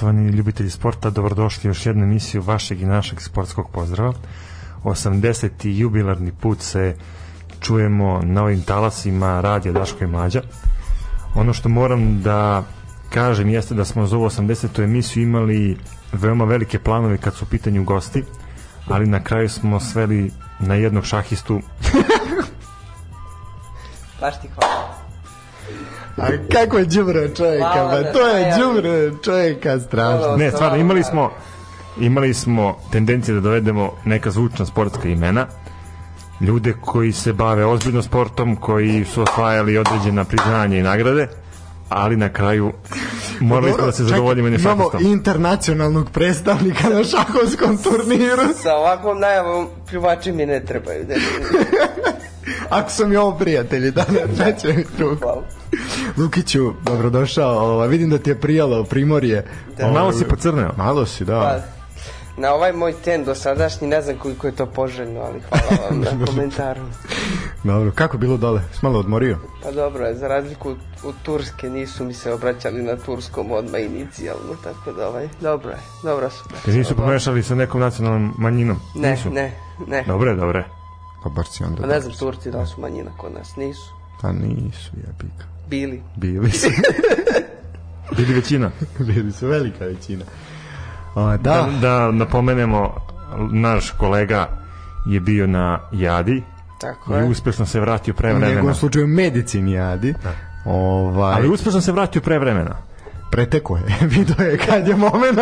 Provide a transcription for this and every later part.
Poštovani ljubitelji sporta, dobrodošli u još jednu emisiju vašeg i našeg sportskog pozdrava. 80. jubilarni put se čujemo na ovim talasima radija Daško i Mlađa. Ono što moram da kažem jeste da smo za ovu 80. emisiju imali veoma velike planove kad su u pitanju gosti, ali na kraju smo sveli na jednog šahistu. Baš ti hvala. A kako je đubre čovjeka, pa to je đubre čovjeka strašno. Ne, stvarno, imali smo imali smo tendencije da dovedemo neka zvučna sportska imena, ljude koji se bave ozbiljno sportom, koji su osvajali određena priznanja i nagrade, ali na kraju morali smo da se zadovoljimo jednim Imamo internacionalnog predstavnika na šahovskom turniru. Sa ovakvom najavom plivači mi ne trebaju. Ne, Ako su mi ovo prijatelji, da ne, da će mi hvala. Lukiću, dobrodošao. Ova, vidim da ti je prijalo primorje. Da. Malo si pocrneo. Malo si, da. Pa, na ovaj moj ten dosadašnji, ne znam koliko je to poželjno, ali hvala vam na komentaru. Dobro, kako bilo dole? Si malo odmorio? Pa dobro je, za razliku od, od Turske nisu mi se obraćali na turskom odmah inicijalno, tako da ovaj, dobro je, dobro su. Te nisu pomešali sa nekom nacionalnom manjinom? Ne, nisu. ne, ne. Dobre, dobre. Pa bar si onda. Pa ne znam Turci da su manjina kod nas, nisu. Pa nisu, jebika. Bili. Bili su. Bili većina. Bili su velika većina. O, Da, da, da napomenemo, naš kolega je bio na Jadi Tako i je. uspešno se vratio pre u vremena. njegovom slučaju medicini jadi. Ovaj, Ali uspešno se vratio pre vremena. preteko je. Vidio je kad je moment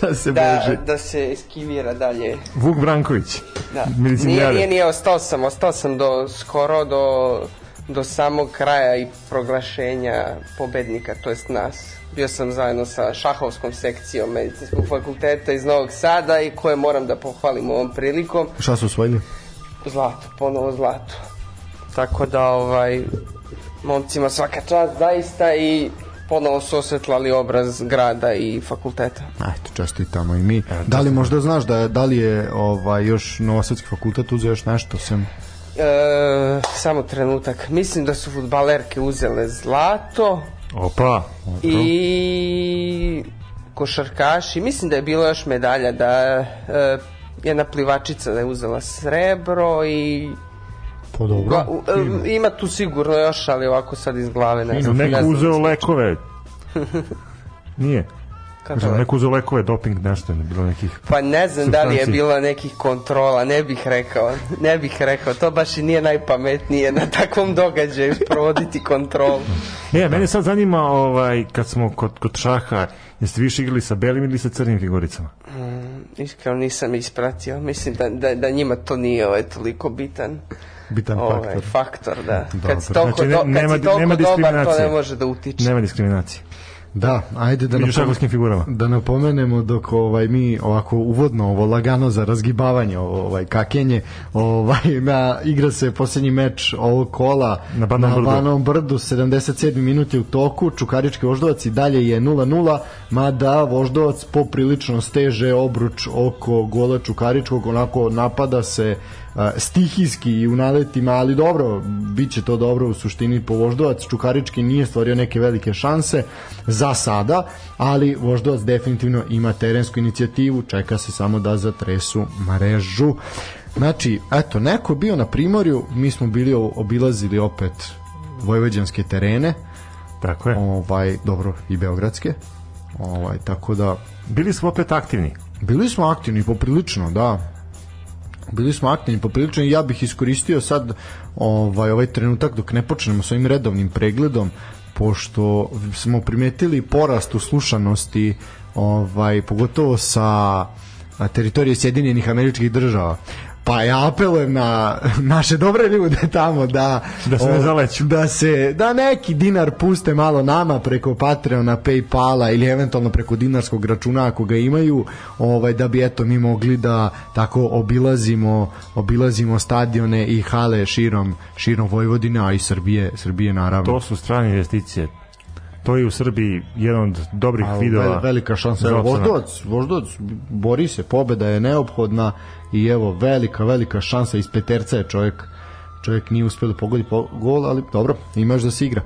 da se Da, beži. da se eskivira dalje. Vuk Branković. Da. Nije, Medicinjare. nije, nije, ostao sam, ostao sam do, skoro do, do samog kraja i proglašenja pobednika, to jest nas. Bio sam zajedno sa šahovskom sekcijom medicinskog fakulteta iz Novog Sada i koje moram da pohvalim ovom prilikom. Šta su osvojili? Zlato, ponovo zlato. Tako da, ovaj, momcima svaka čast zaista i ponovo su osvetlali obraz grada i fakulteta. Ajde, čestitamo i mi. Da li možda znaš da, je- da li je ovaj, još Novosadski fakultet uzeo još nešto sem... E, samo trenutak. Mislim da su futbalerke uzele zlato Opa. i košarkaši. Mislim da je bilo još medalja da e, jedna plivačica da je uzela srebro i Pa dobro. Ga, u, e, ima tu sigurno još, ali ovako sad iz glave ne znam. ne Neko uzeo lekove. Nije. Kako neko uzeo lekove, doping, nešto je bilo nekih... Pa ne znam da li je bilo nekih kontrola, ne bih rekao, ne bih rekao, to baš i nije najpametnije na takvom događaju provoditi kontrolu. E, mene sad zanima, ovaj, kad smo kod, kod šaha, jeste više igrali sa belim ili sa crnim figuricama? Iskreno nisam ispratio, mislim da, da, da njima to nije ovaj, toliko bitan Bitan ovaj, faktor. faktor. Da. Kad si Dobro. toliko, Znači, ne- do, kad nema- si toliko nema dobar, to ne može da utiče. Nema diskriminacije. Da, ajde da, Među napom- šahovskim figurama. da napomenemo dok ovaj mi ovako uvodno ovo lagano za razgibavanje ovaj kakenje ovaj na igra se poslednji meč ovog kola Na Banom Brdu. Banom Brdu 77 minut je u toku Čukarički Voždovac i dalje je 0:0 mada Voždovac poprilično steže obruč oko gola Čukaričkog onako napada se stihijski i u naletima, ali dobro, bit će to dobro u suštini po Voždovac. Čukarički nije stvorio neke velike šanse za sada, ali Voždovac definitivno ima terensku inicijativu, čeka se samo da zatresu mrežu. Znači, eto, neko bio na Primorju, mi smo bili obilazili opet vojvođanske terene, Tako je. ovaj, dobro, i beogradske, ovaj, tako da Bili smo opet aktivni. Bili smo aktivni poprilično, da. Bili smo aktivni poprilično i ja bih iskoristio sad ovaj ovaj trenutak dok ne počnemo sa ovim redovnim pregledom pošto smo primetili porast u slušanosti ovaj pogotovo sa teritorije Sjedinjenih američkih država. Pa ja apelujem na naše dobre ljude tamo da Da se ne zaleću. da se da neki dinar puste malo nama preko Patreona, Paypala ili eventualno preko dinarskog računa ako ga imaju, ovaj da bi eto mi mogli da tako obilazimo obilazimo stadione i hale širom širom Vojvodine, a i Srbije, Srbije naravno. To su strane investicije. To je u Srbiji jedan od dobrih A, vidova. ve- velika šansa. za Evo. Voždovac, Voždovac bori se, pobeda je neophodna i evo, velika, velika šansa iz peterca je čovjek čovjek nije uspio da pogodi po- gol, ali dobro, imaš da se igra.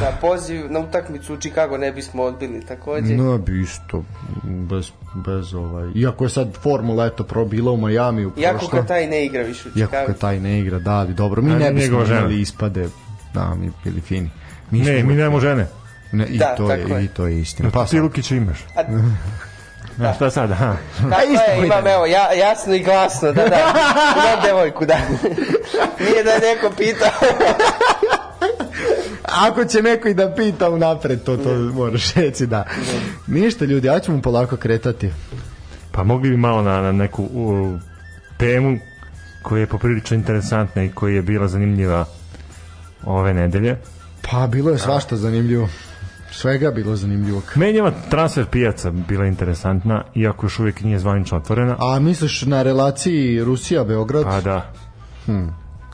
na poziv na utakmicu u Chicago ne bismo odbili takođe. No, bi isto, bez, bez ovaj... Iako je sad Formula eto probila u Majamiju Iako prošla. kad taj ne igra više u Iako Chicago. kad taj ne igra, da, ali dobro. Mi A ne bismo imali ispade, da, mi bili fini. Mi Ne, mi nemamo žene. Ne, i, Da, to je, je. I to je istina. Pa ti sad, Lukića imaš. A, A šta sad? Aha. Tako isto je, imam evo, ja, jasno i glasno, da, da, imam devojku, da. Nije da je neko pitao. ako će neko i da pita unapred, to, to moraš reći, da. Ništa ljudi, ja ćemo polako kretati. Pa mogli bi malo na, na neku u, temu koja je poprilično interesantna i koja je bila zanimljiva ove nedelje. Pa bilo je svašta zanimljivo. Svega je bilo zanimljivo. Ova transfer pijaca bila interesantna, iako još uvijek nije zvanično otvorena. A misliš na relaciji Rusija-Beograd? Pa da.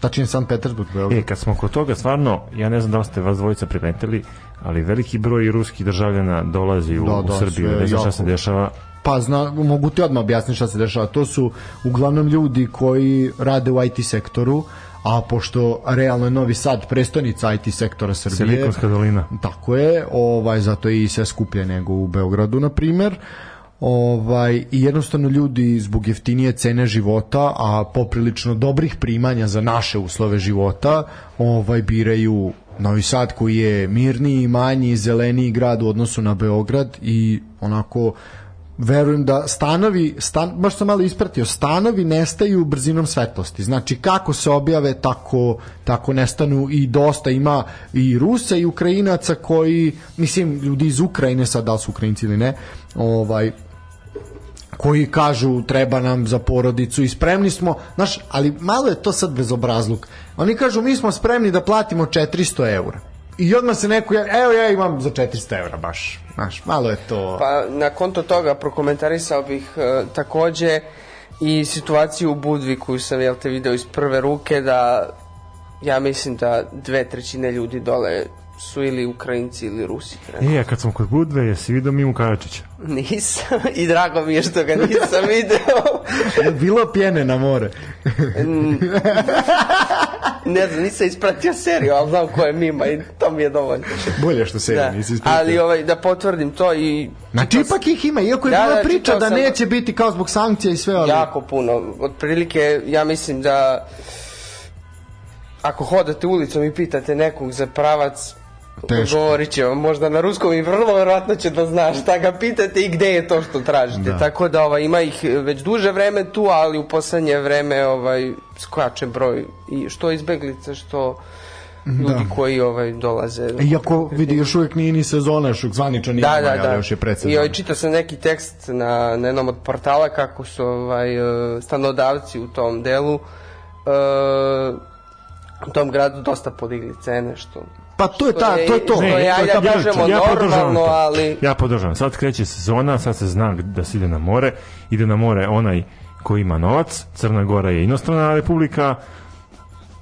Tačnije San Petersburg, Beograd. E, kad smo kod toga, stvarno, ja ne znam da li ste vas dvojica primetili, ali veliki broj ruskih državljana dolazi u, Da, u da, Srbiju. Ne znam šta se dešava. Pa zna, mogu ti odmah objasniti šta se dešava. To su uglavnom ljudi koji rade u IT sektoru, a pošto realno je Novi Sad prestonica IT sektora Srbije, Silikonska dolina. Tako je, ovaj zato je i sve skuplje nego u Beogradu na primer. Ovaj i jednostavno ljudi zbog jeftinije cene života, a poprilično dobrih primanja za naše uslove života, ovaj biraju Novi Sad koji je mirniji, manji, zeleniji grad u odnosu na Beograd i onako verujem da stanovi, stan, baš sam malo ispratio, stanovi nestaju brzinom svetlosti. Znači kako se objave, tako, tako nestanu i dosta ima i Rusa i Ukrajinaca koji, mislim, ljudi iz Ukrajine, sad da li su Ukrajinci ili ne, ovaj, koji kažu treba nam za porodicu i spremni smo, znaš, ali malo je to sad bezobrazluk. Oni kažu mi smo spremni da platimo 400 eura. I odmah se neko, javi, evo ja imam za 400 eura baš, znaš, malo je to... Pa na konto toga prokomentarisao bih e, takođe i situaciju u Budvi koju sam jel te video iz prve ruke da ja mislim da dve trećine ljudi dole su ili Ukrajinci ili Rusi. trenutno. E, a kad smo kod Budve, jesi vidio Mimu Kajačića? Nisam i drago mi je što ga nisam video. Je bilo pjene na more. ne znam, nisam ispratio seriju, ali znam ko je Mima i to mi je dovoljno. Bolje što se Da. nisi ispratio. Ali ovaj, da potvrdim to i Znači ipak ih ima, iako je Da, bila da, priča da sam- neće biti kao zbog sankcija i sve, ali... Jako puno. Otprilike, ja mislim da ako hodate ulicom i pitate nekog za pravac, Teško. govorit će vam možda na ruskom i vrlo verovatno će da zna šta ga pitate i gde je to što tražite. Da. Tako da ovaj, ima ih već duže vreme tu, ali u poslednje vreme ovaj, skače broj i što izbeglica, što ljudi koji ovaj, dolaze. Iako vidi još uvijek nije ni sezona, još uvijek zvanično nije, Da, da, da. još je I predsezona. ovaj, čitao sam neki tekst na, na jednom od portala kako su ovaj, e, stanodavci u tom delu e, u tom gradu dosta podigli cene što Pa to je ta, to je to. Ne, da priča. kažemo Ja normalno, ali Ja podržavam. Sad kreće sezona, sad se zna da se ide na more. Ide na more onaj koji ima novac. Crna Gora je inostrana republika.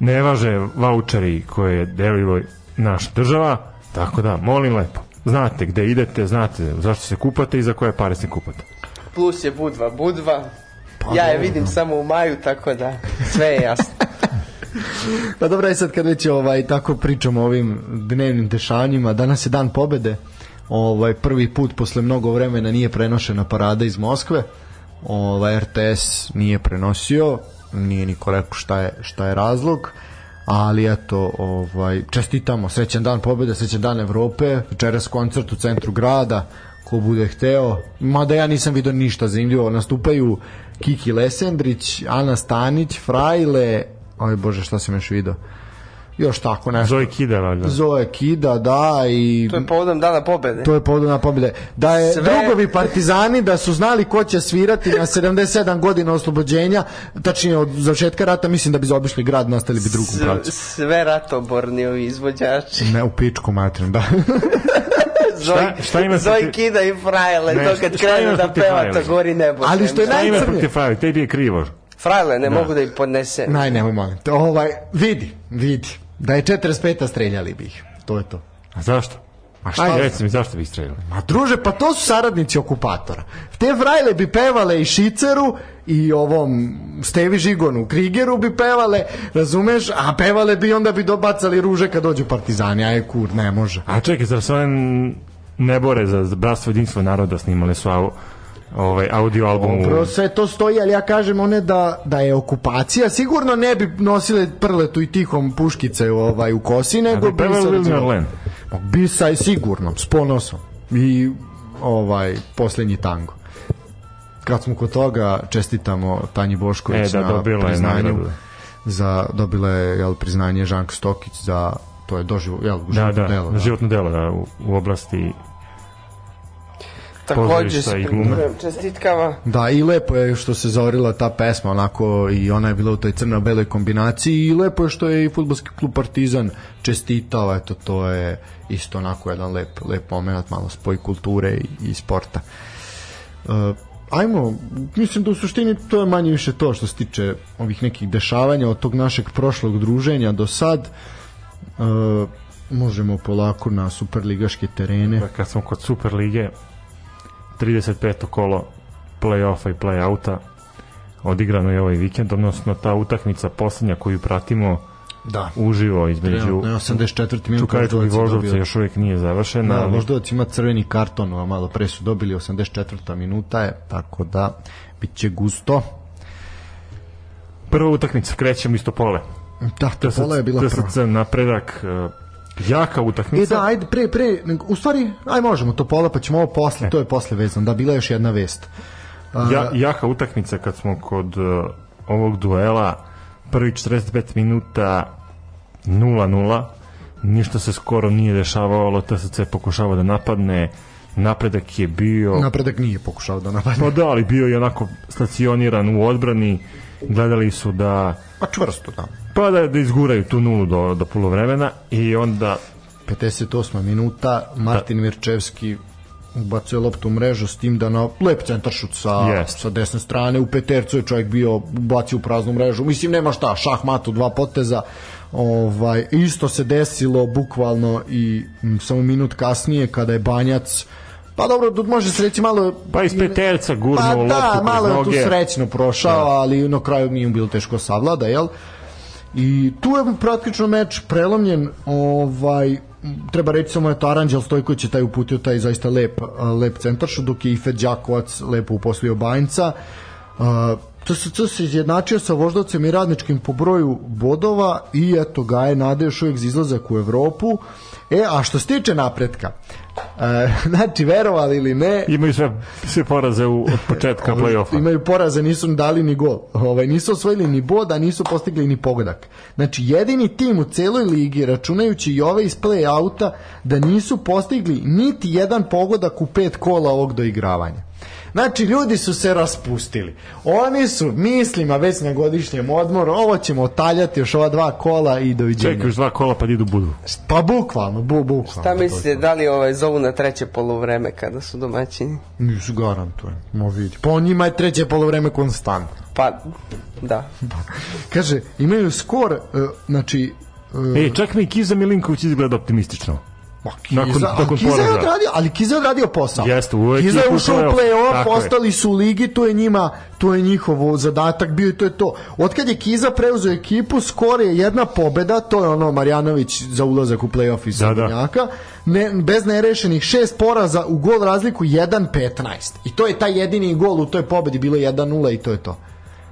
Ne važe voucheri koje je delilo naša država. Tako da, molim lepo. Znate gde idete, znate zašto se kupate i za koje pare se kupate. plus je Budva Budva. ja je vidim samo u maju, tako da sve je jasno. Pa dobro, sad kad već ovaj, tako pričamo o ovim dnevnim dešavanjima, danas je dan pobede, ovaj, prvi put posle mnogo vremena nije prenošena parada iz Moskve, ovaj, RTS nije prenosio, nije niko rekao šta je, šta je razlog, ali eto, ovaj, čestitamo, srećan dan pobede, srećan dan Evrope, večeras koncert u centru grada, ko bude hteo, mada ja nisam vidio ništa zanimljivo, nastupaju Kiki Lesendrić, Ana Stanić, Frajle, oj bože šta sam još video, još tako nešto. Zoe Kida, valjda. Zoe Kida, da, i To je povodom dana pobede. to je povodom na pobjede. Da je Sve- drugovi partizani da su znali ko će svirati na 77 godina oslobođenja, tačnije od završetka rata, mislim da bi zaobišli grad, nastali bi drugom pravcu. sve ratoborni ovi izvođači. Ne, u pičku matrim, da. Zoj, šta ima Zoj protiv- Kida i Frajle, Ne, to šta- kad šta krenu da peva, to gori nebo. Ali što je Šta ima najcrnije- protiv Frajle? Tebi je krivo. Frajle, ne mogu da ih podnese. Naj, nemoj molim. te. Ovaj, vidi, vidi. Da je 45. streljali bi ih. To je to. A zašto? A šta? Ajde, reci mi, zašto bi streljali? Ma druže, pa to su saradnici okupatora. Te frajle bi pevale i Šiceru i ovom Stevi Žigonu, Krigeru bi pevale, razumeš, a pevale bi onda bi dobacali ruže kad dođu partizani, aj kur, ne može. A čekaj, zar se one ne bore za bratstvo jedinstvo naroda snimale su ovaj audio album Dobro, sve to stoji, ali ja kažem one da, da je okupacija, sigurno ne bi nosile prletu i tihom puškice ovaj, u kosi, nego bi. Bisa je sigurno, s ponosom. I ovaj, poslednji tango. Kad smo kod toga, čestitamo Tanji Bošković E, da, na je priznanju. nagradu. za, dobila je jel, priznanje Žanka Stokić za to je doživo, jel, Da, životno da, delo. Da. životno delo da, u, u oblasti Takođe, čestitkama. Da, i lepo je što se zaorila ta pesma, onako, i ona je bila u toj crno-beloj kombinaciji i lepo je što je i futbolski klub Partizan čestitao, eto, to je isto onako jedan lep, lep moment, malo spoj kulture i, i sporta. Uh, ajmo, mislim da u suštini to je manje više to što se tiče ovih nekih dešavanja od tog našeg prošlog druženja do sad. Uh, možemo polako na superligaške terene. Pa kad smo kod Super lige 35. kolo play-offa i play-outa odigrano je ovaj vikend, odnosno ta utakmica poslednja koju pratimo Da. uživo između Na 84. minut Čukaričkog i Voždovca još uvijek nije završena. Da, ali- Voždovac ima crveni karton, a malo pre su dobili 84. minuta je, tako da bit će gusto. Prva utakmica, krećemo isto pole. Da, to pola je bila prva. TSC napredak, e, jaka E utakmica. da, ajde, pre, pre, u stvari, aj možemo to pola, pa ćemo ovo posle, to je posle vezano, da, bila je još jedna vest. Ja, jaka utakmica kad smo kod uh, ovog duela prvi 45 minuta 0-0 ništa se skoro nije dešavalo TSC je pokušavao da napadne napredak je bio Napredak nije pokušao da napadne. pa da, ali bio je onako stacioniran u odbrani gledali su da Pa čvrsto, da. Pa da, da izguraju tu nulu do, do polovremena i onda 58. minuta, Martin Mirčevski ubacuje loptu u mrežu s tim da na lep centaršut sa, Jest. sa desne strane u petercu je čovjek bio ubacio u praznu mrežu mislim nema šta, šah matu dva poteza ovaj, isto se desilo bukvalno i m, samo minut kasnije kada je Banjac pa dobro, tu može se reći malo pa iz peterca gurnuo pa loptu da, malo je tu srećno prošao, ali na kraju nije bilo teško savlada, jel? I tu je praktično meč prelomljen, ovaj treba reći samo je to Aranđel Stojković je taj uputio taj zaista lep, lep centaršu, dok je i Fed Đakovac lepo uposlio Banjca. Uh, TSC se izjednačio sa voždovcem i radničkim po broju bodova i eto ga je nade još uvijek za izlazak u Evropu. E, a što se tiče napretka, e, znači, verovali ili ne, imaju sve, sve poraze u, od početka play-offa imaju poraze, nisu dali ni gol. Ovaj, nisu osvojili ni bod, a nisu postigli ni pogodak. Znači, jedini tim u celoj ligi, računajući i ove iz play-outa, da nisu postigli niti jedan pogodak u pet kola ovog doigravanja. Znači, ljudi su se raspustili. Oni su, mislim, a već na godišnjem odmoru, ovo ćemo otaljati još ova dva kola i doviđenja. čekaju još dva kola pa da idu budu Pa bukvalno, bu, bukvalno. Šta mislite, da li ovaj zovu na treće polovreme kada su domaćini? Nisu garantujem, mo vidi. Pa njima je treće polovreme konstantno. Pa, da. Kaže, imaju skor, e, znači... e, E, čak mi Kiza Milinković izgleda optimistično. Ma, Kiza, nakon nakon Kiza je odradio, ali Kiza je odradio posao. Jeste, uvek Kiza je ušao u play-off, ostali su u ligi, to je njima, to je njihov zadatak bio i to je to. Otkad je Kiza preuzeo ekipu, skor je jedna pobeda, to je ono Marjanović za ulazak u play-off iz Da, da. Ne, bez nerešenih šest poraza u gol razliku 1-15. I to je taj jedini gol u toj pobedi, bilo je 1-0 i to je to.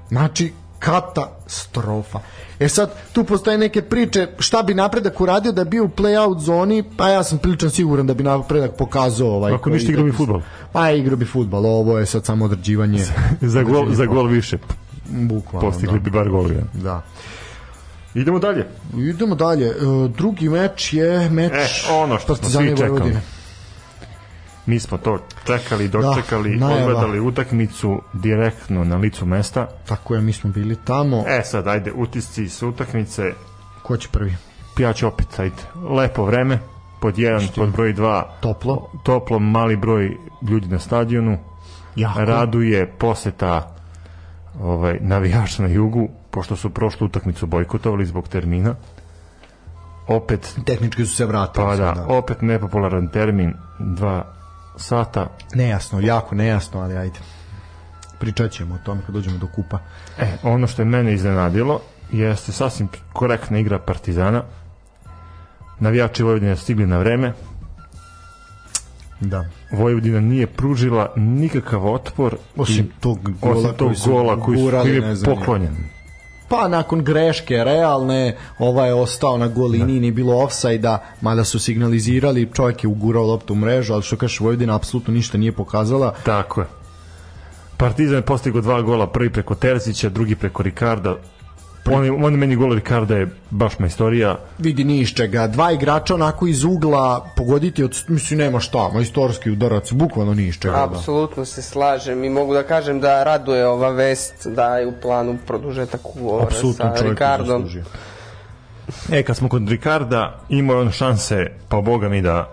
Znači, katastrofa. E sad, tu postoje neke priče šta bi napredak uradio da bio u play-out zoni, pa ja sam prilično siguran da bi napredak pokazao ovaj... Ako ništa igrao bi fudbal. Pa igrao bi futbal, ovo je sad samo određivanje. za gol, određivanje za gol više Bukvalno, postigli da. bi bar gol. Ja. Da. Idemo dalje. Idemo dalje. E, drugi meč je meč E, ono što smo Partizana svi i čekali. Vojvodine. Mi smo to čekali, dočekali, Da, odgledali utakmicu direktno na licu mesta. Tako je, mi smo bili tamo. E sad, ajde, utisci s utakmice. Ko će prvi? Ja ću opet, ajde, lepo vreme, pod jedan, pod broj dva, Toplo. toplo, mali broj ljudi na stadionu. Jako. Raduje poseta ovaj, navijača na jugu, pošto su prošlu utakmicu bojkotovali zbog termina. opet Tehnički su se vratili. pa sad, da, opet nepopularan termin, dva sata. Nejasno, jako nejasno, ali ajde. Pričat ćemo o tome kad dođemo do kupa. E, ono što je mene iznenadilo jeste sasvim korektna igra Partizana. Navijači Vojvodine stigli na vreme. Da. Vojvodina nije pružila nikakav otpor Osim i- tog gola osim tog koji su gola koji, su, koji je poklonjen. Pa nakon greške realne, ovaj je ostao na gol liniji, nije bilo ofsajda, mada su signalizirali, čovjek je ugurao loptu u mrežu, ali što kaže Vojvodina apsolutno ništa nije pokazala. Tako je. Partizan je postigao dva gola, prvi preko Terzića, drugi preko Ricarda. On, on meni gol Ricarda je baš majstorija. Vidi ni iz čega, dva igrača onako iz ugla pogoditi od, mislim nema šta, majstorski udarac, bukvalno ni iz čega. Da. Apsolutno se slažem i mogu da kažem da raduje ova vest da je u planu produžetak ugovora sa Ricardom. zaslužio. E, kad smo kod Ricarda, imao je on šanse, pa boga mi da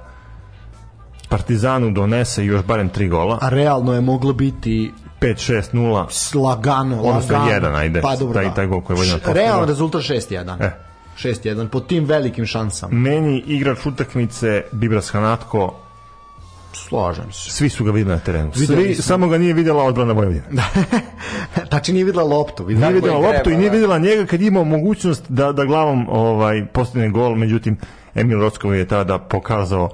Partizanu donese još barem tri gola. A realno je moglo biti 5-6-0. slagano, Odnosno lagano. jedan, ajde, Pa dobro, taj- da. taj gol koji je postigla. Realan rezultat 6-1. E. 6-1, po tim velikim šansama. Meni igrač utakmice Bibras Hanatko, Slažem se. svi su ga videli na terenu. Svi, samo ga nije videla odbrana Vojvodine. Tači nije videla loptu. Videla Nije videla loptu i nije da. videla njega kad je imao mogućnost da, da glavom ovaj, postigne gol, međutim Emil Rockov je tada pokazao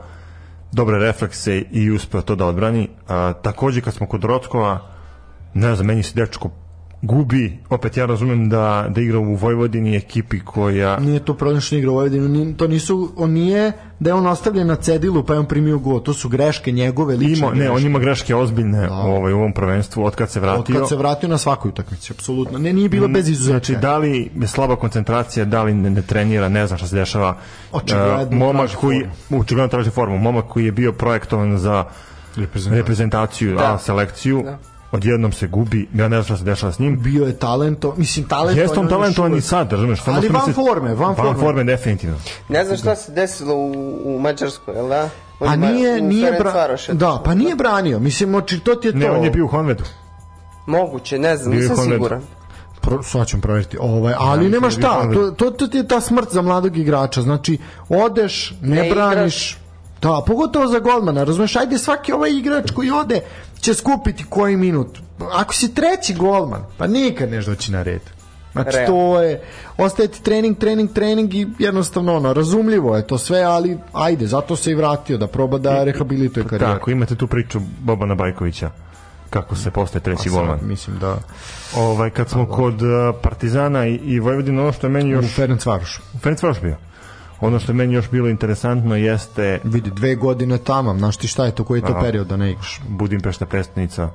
dobre reflekse i uspeo to da odbrani. A, takođe kad smo kod Rockova, ne znam, meni se dečko gubi, opet ja razumem da, da igra u Vojvodini ekipi koja Nije to problem što igra u Vojvodinu, ni- to nisu, on nije da je on ostavljen na cedilu pa je on primio gol, to su greške njegove lične ima, ne, on ima greške ozbiljne ovaj, u ovom prvenstvu od kad se Od vratio. kad se vratio na svakoj utakmici, apsolutno. Ne, nije bilo bez izuzetka. Znači, da li je slaba koncentracija, da li ne, ne trenira, ne znam šta se dešava. Očigledno E, momak koji, očigledno traži formu. Momak koji je bio projektovan za Reprezentaciju. reprezentaciju, Da. a selekciju, Da. Odjednom se gubi, ja ne znam šta se dešava s njim. bio je talento, mislim talento. Jeste on talentovan i sad, razumeš? Ali van se- forme, van Van forme. forme, definitivno. Ne znam šta se desilo u, u Mađarskoj, jel da? On A ima- nije, u nije bra... Da, pa nije branio. Mislim, oči, to ti je to. Ne, on je bio u Honvedu. Moguće, ne znam, Bio nisam siguran. Pro, sad ćemo proveriti. Ovaj, ali Ja, nema šta, da bi to, to, to ti je ta smrt za mladog igrača. Znači, odeš, ne, Ne braniš. Da, pogotovo za golmana, razumeš, ajde svaki ovaj igrač koji ode će skupiti koji minut. Ako si treći golman, pa nikad neš doći na red. Znači, Realno. to je, ostaje ti trening, trening, trening i jednostavno ono, razumljivo je to sve, ali ajde, zato se i vratio da proba da rehabilituje karijeru. Tako, imate tu priču Bobana Bajkovića kako se postaje treći Pa golman. Mislim da Ovaj, kad smo kod uh, Partizana i, i Vojvodina, ono što je meni u još... Ferenc Varoš. Ferenc Varoš bio. Ono što je meni još bilo interesantno jeste Vidi, dve godine tamo, znaš ti šta je to, koji je to Aha. period da ne igraš? Budimpešta predstavnica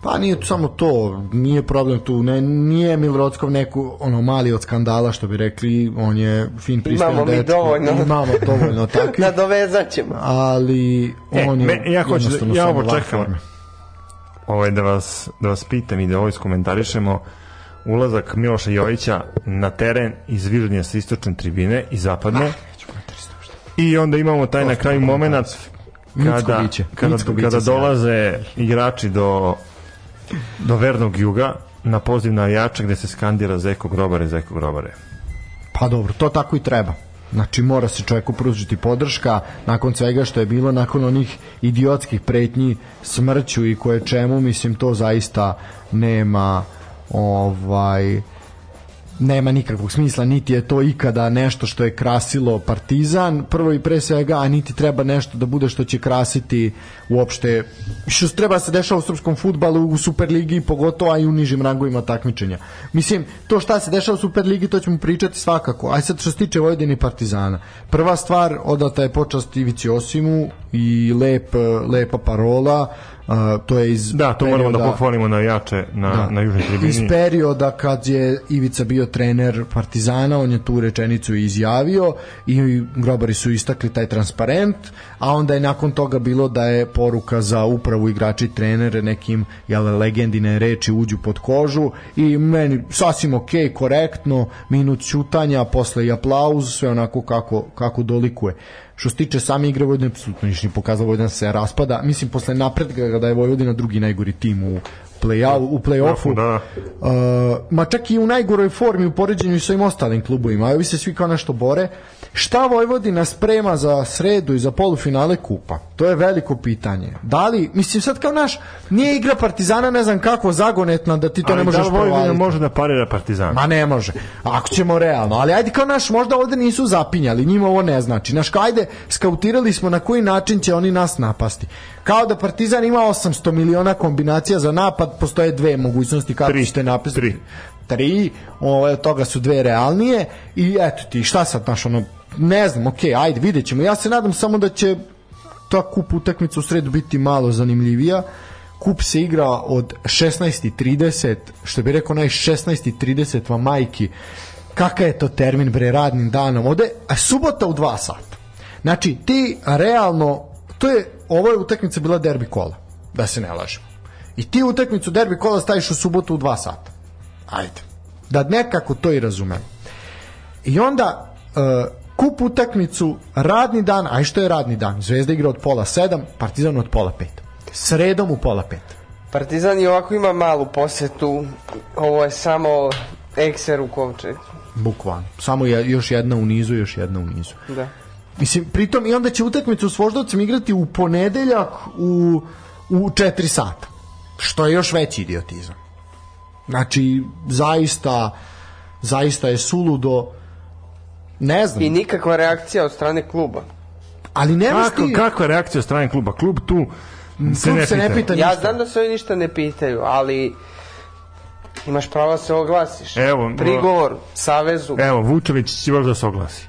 Pa nije to samo to, nije problem tu, ne, nije Emil Rockov neku ono mali od skandala što bi rekli, on je fin pristojan Imamo mi dečko, dovoljno. imamo dovoljno takvih, Nadovezat ćemo. ali E, on je me- ja hoću da- ja samo ovo čekam. ovaj, da, vas, da vas pitam i da ovo iskomentarišemo ulazak Miloša Jovića na teren iz Virodnja sa istočne tribine i zapadne. I onda imamo taj na kraju moment kada, kada, kada dolaze igrači do, do vernog juga na poziv navijača gde se skandira Zeko Grobare, Zeko Grobare. Pa dobro, to tako i treba. Znači mora se čovjeku pružiti podrška nakon svega što je bilo, nakon onih idiotskih pretnji smrću i koje čemu, mislim to zaista nema ovaj nema nikakvog smisla, niti je to ikada nešto što je krasilo Partizan, prvo i pre svega, a niti treba nešto da bude što će krasiti uopšte, što treba da se dešava u srpskom futbalu, u Superligi, pogotovo, a i u nižim rangovima takmičenja. Mislim, to šta se dešava u Superligi, to ćemo pričati svakako. Aj sad što se tiče Vojvodine i Partizana. Prva stvar, odata je počast Ivici Osimu i lep, lepa parola, a, to je iz Da, to moramo da perioda- pohvalimo navijače na, da. na južnoj tribini. Iz perioda kad je Ivica bio trener Partizana, on je tu rečenicu izjavio i grobari su istakli taj transparent, a onda je nakon toga bilo da je poruka za upravu igrači trenere nekim jel, legendine reči uđu pod kožu i meni sasvim ok, korektno, minut ćutanja, posle i aplauz, sve onako kako, kako dolikuje. Što se tiče same igre Vojvodine, apsolutno ništa nije pokazalo Vojvodina se raspada. Mislim, posle napretka da je Vojvodina drugi najgori tim u, play u play-offu. Da. Uh, ma čak i u najgoroj formi u poređenju sa ovim ostalim klubovima. Ovi se svi kao nešto bore. Šta Vojvodina sprema za sredu i za polufinale kupa? To je veliko pitanje. Da li, mislim sad kao naš, nije igra Partizana ne znam kako zagonetna da ti to Ali ne možeš da li Vojvodina provaliti. može da parira Partizan? Ma ne može. Ako ćemo realno. Ali ajde kao naš, možda ovde nisu zapinjali, njima ovo ne znači. Naš, ajde, skautirali smo na koji način će oni nas napasti. Kao da Partizan ima 800 miliona kombinacija za napad, postoje dve mogućnosti kako Tri. ćete napasti. Tri. Tri, ove, od toga su dve realnije i eto ti, šta sad, naš, ono, ne znam, okej, ajde, vidjet ćemo. Ja se nadam samo da će ta kup utakmica u sredu biti malo zanimljivija. Kup se igra od 16.30, što bi rekao naj 16.30 vam majki. Kakav je to termin bre radnim danom? Ode, a subota u 2 sata. Znači, ti realno, to je, ovo je utakmica bila derbi kola, da se ne lažemo. I ti utakmicu derbi kola staviš u subotu u 2 sata. Ajde. Da nekako to i razumemo. I onda uh, kup utakmicu, radni dan, a što je radni dan? Zvezda igra od pola sedam, Partizan od pola pet. Sredom u pola pet. Partizan i ovako ima malu posetu. Ovo je samo ekser u Kovčegu. Bukvalno. Samo je još jedna u nizu, još jedna u nizu. Da. Mislim, pritom i onda će utakmicu s Voždovcem igrati u ponedeljak u, u 4 sata. Što je još veći idiotizam. Znači, zaista, zaista je suludo, ne znam, I nikakva reakcija od strane kluba. ali nemaš Kako, ti... kakva je reakcija od strane kluba? Klub tu se Klub ne se ne pita. pita Ja ništa. znam da se oni ništa ne pitaju, ali imaš pravo da se oglasiš. Evo, Prigovor Savezu. Evo, Vučević će baš da se oglasi.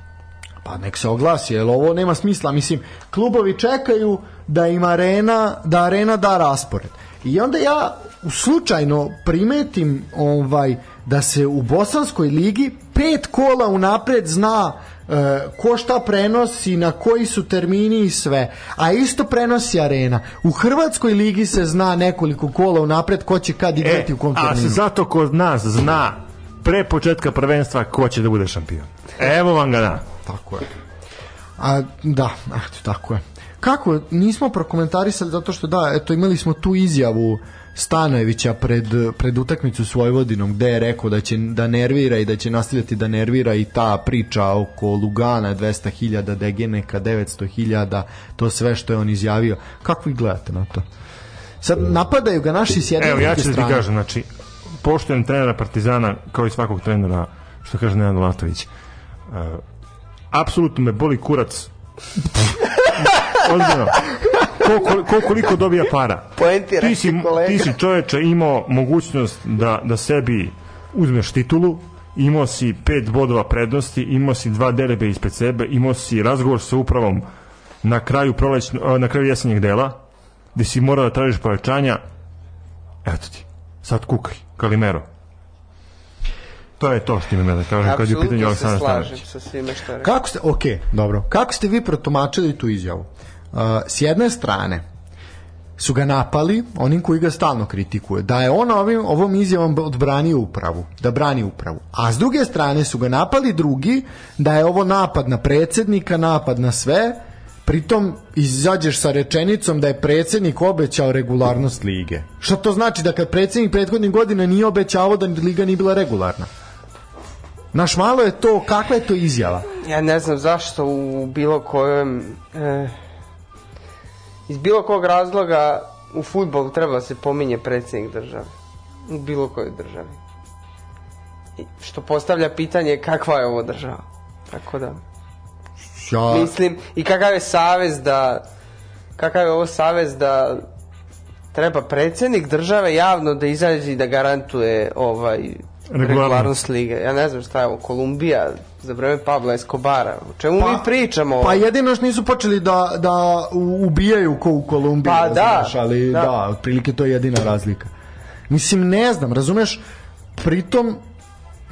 Pa nek se oglasi, jer ovo nema smisla. Mislim, klubovi čekaju da im arena, da arena da raspored. I onda ja slučajno primetim ovaj da se u Bosanskoj ligi pet kola unapred zna e, ko šta prenosi, na koji su termini i sve. A isto prenosi arena. U Hrvatskoj ligi se zna nekoliko kola unapred ko će kad igrati u kom E, a se terminu. zato kod nas zna pre početka prvenstva ko će da bude šampion. Evo vam ga da. Tako je. A, da, eto, tako je. Kako, nismo prokomentarisali zato što da, eto, imali smo tu izjavu Stanojevića pred, pred utakmicu s Vojvodinom gde je rekao da će da nervira i da će nastavljati da nervira i ta priča oko Lugana 200.000, Degeneka 900.000, to sve što je on izjavio. Kako vi gledate na to? Sad napadaju ga naši s jedne Evo, ja ću da ti strane. kažem, znači, poštujem trenera Partizana, kao i svakog trenera, što kaže Nenad Latović. Uh, apsolutno me boli kurac. Ozbiljno. Ko, ko, ko, koliko dobija para? Poentiraj Ti si, kolega. ti si čoveče imao mogućnost da, da sebi uzmeš titulu, imao si pet bodova prednosti, imao si dva derebe ispred sebe, imao si razgovor sa upravom na kraju, prolećno, na kraju jesenjeg dela, gde si morao da tražiš povećanja, eto ti, sad kukaj, Kalimero. To je to što imam ja da kažem kad je u pitanju Apsolutno se Aleksandar slažem Stanović. sa svime što rekao. Kako ste, ok, dobro. Kako ste vi protumačili tu izjavu? Uh, s jedne strane, su ga napali, onim koji ga stalno kritikuje, da je on ovim, ovom izjavom odbranio upravu, da brani upravu. A s druge strane su ga napali drugi, da je ovo napad na predsednika, napad na sve, pritom izađeš sa rečenicom da je predsednik obećao regularnost lige. Šta to znači da kad predsednik prethodnih godina nije obećavao da liga nije bila regularna? Naš malo je to, kakva je to izjava? Ja ne znam zašto u bilo kojem... E, iz bilo kog razloga u futbolu treba da se pominje predsjednik države. U bilo kojoj državi. I što postavlja pitanje kakva je ovo država. Tako da... Ja, Mislim, i kakav je savez da... Kakav je ovo savez da treba predsjednik države javno da izađe i da garantuje ovaj regularnost lige. Ja ne znam šta je ovo, Kolumbija za vreme Pabla Escobara. O čemu mi pričamo? Pa jedino što nisu počeli da, da ubijaju ko u Kolumbiji, Pa da, znaš, ali da. da, otprilike to je jedina razlika. Mislim, ne znam, razumeš, pritom,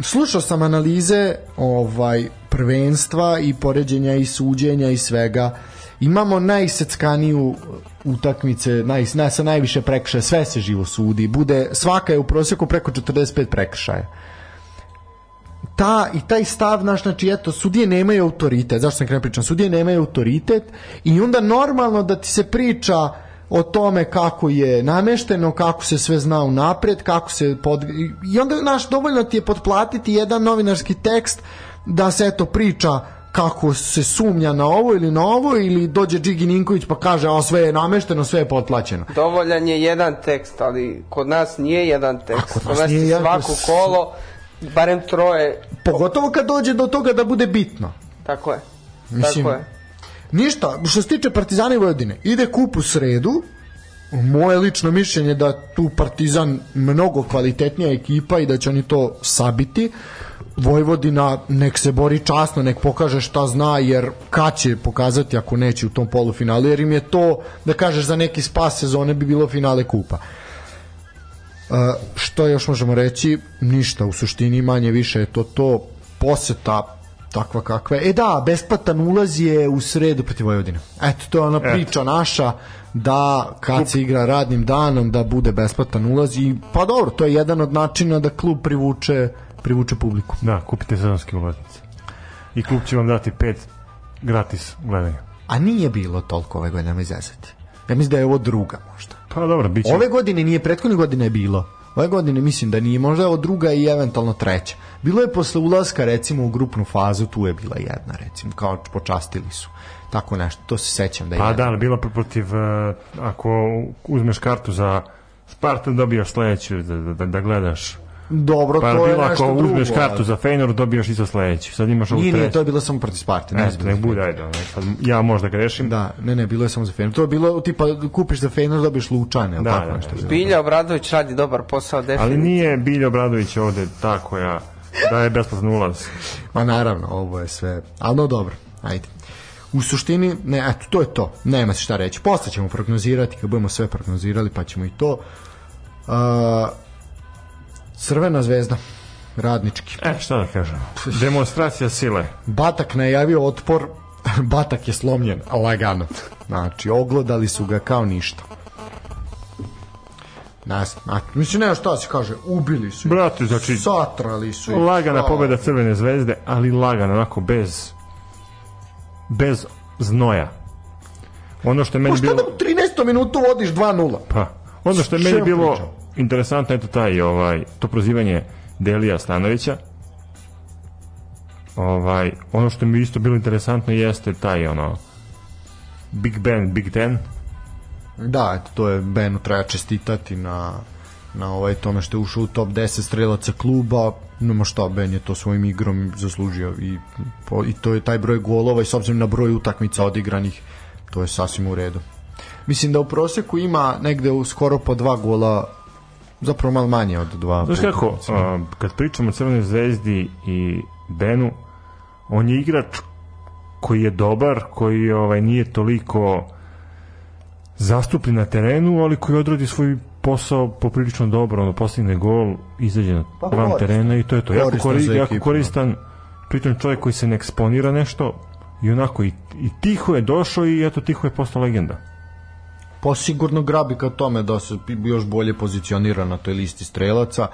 slušao sam analize ovaj prvenstva i poređenja i suđenja i svega. Imamo najseckaniju utakmice, naj, naj, sa najviše prekršaja, sve se živo sudi. Bude, svaka je u prosjeku preko 45 prekršaja ta i taj stav naš znači eto sudije nemaju autoritet zašto sam krenuo pričam sudije nemaju autoritet i onda normalno da ti se priča o tome kako je namešteno, kako se sve zna u napred, kako se pod... i onda naš dovoljno ti je potplatiti jedan novinarski tekst da se eto priča kako se sumnja na ovo ili na ovo ili dođe Džigi Ninković pa kaže a sve je namešteno, sve je potplaćeno. Dovoljan je jedan tekst, ali kod nas nije jedan tekst. kod kod nas nas, nije je jedan- svako kolo, barem troje, Pogotovo kad dođe do toga da bude bitno. tako je. Mislim, tako je. Ništa, što se tiče Partizana i Vojvodine, ide kup u sredu, moje lično mišljenje da tu Partizan mnogo kvalitetnija ekipa i da će oni to sabiti. Vojvodina nek se bori časno, nek pokaže šta zna, jer kad će pokazati ako neće u tom polufinalu, jer im je to, da kažeš, za neki spas sezone bi bilo finale kupa. Uh, što još možemo reći? Ništa, u suštini manje više je to to poseta takva kakva je. E da, besplatan ulaz je u sredu protiv Vojvodine. Eto, to je ona priča naša da kad se igra radnim danom da bude besplatan ulaz i pa dobro, to je jedan od načina da klub privuče privuče publiku. Da, kupite sezonske ulaznice. I klub će vam dati pet gratis gledanja. A nije bilo toliko ove godine, nema izazeti. Ja mislim da je ovo druga možda. Pa dobro, bit će. Ove godine nije, prethodne godine je bilo. Ove godine mislim da nije, možda je ovo druga i eventualno treća. Bilo je posle ulaska recimo u grupnu fazu, tu je bila jedna recimo, kao počastili su. Tako nešto, to se sećam da je Pa jedna. da, ali bilo protiv, uh, ako uzmeš kartu za Spartan dobijaš sledeću da, da, da gledaš. Dobro, Pa to je bilo nešto ako drugo. uzmeš kartu ali- za Feynor dobijaš isto sledeću. Sad imaš ovu Nije, nije, to je bilo samo protiv Sparte. Ne, Ne, nek bude, ajde. onaj, Sad ja možda grešim. Da, ne, ne, bilo je samo za Fener. To je bilo tipa kupiš za Fener, dobiješ Lučane, Da, da, tako da, nešto. da. je bilo. Bilja Obradović radi dobar posao, Ali definitivno. nije Biljo Obradović ovde ta koja daje besplatan ulaz. Ma naravno, ovo je sve, ali no dobro, ajde. U suštini, ne, eto, to je to. Nema se šta reći. Posle ćemo prognozirati, kad budemo sve prognozirali, pa ćemo i to. Uh, Crvena zvezda, radnički. E, šta da kažem? Demonstracija sile. Batak najavio otpor, Batak je slomljen, lagano. Znači, oglodali su ga kao ništa. Nas, znači, mislim, nema šta se kaže, ubili su. Brate, znači, Satrali su. ih. lagana Šta? pobeda Crvene zvezde, ali lagana, onako, bez bez znoja. Ono što je Pa meni šta bilo... da u 13. minutu vodiš 2-0? Pa, ono što je meni bilo pričam? Interesantno, eto taj, ovaj, to prozivanje Delija Stanovića. Ovaj, ono što mi je isto bilo interesantno jeste taj, ono, Big Ben, Big Ten, Da, eto, to je Benu treba čestitati na na ovaj tome što je ušao u top 10 strelaca kluba. Nema šta, Ben je to svojim igrom zaslužio i, po, i to je taj broj golova i s obzirom na broj utakmica odigranih to je sasvim u redu. Mislim da u proseku ima negde u skoro po dva gola zapravo malo manje od dva Znaš kako, a, kad pričamo o Crvenoj zvezdi i Benu, on je igrač koji je dobar, koji ovaj nije toliko zastupljen na terenu, ali koji odradi svoj posao poprilično dobro, ono postigne gol, izađe na Pa plan koristan. terena i to je to. Jako, Koristan kori, jako da. koristan, pritom čovjek koji se ne eksponira nešto i onako i, i tiho je došao i eto tiho je postao legenda. Pa sigurno grabi ka tome da se još bolje pozicionira na toj listi strelaca.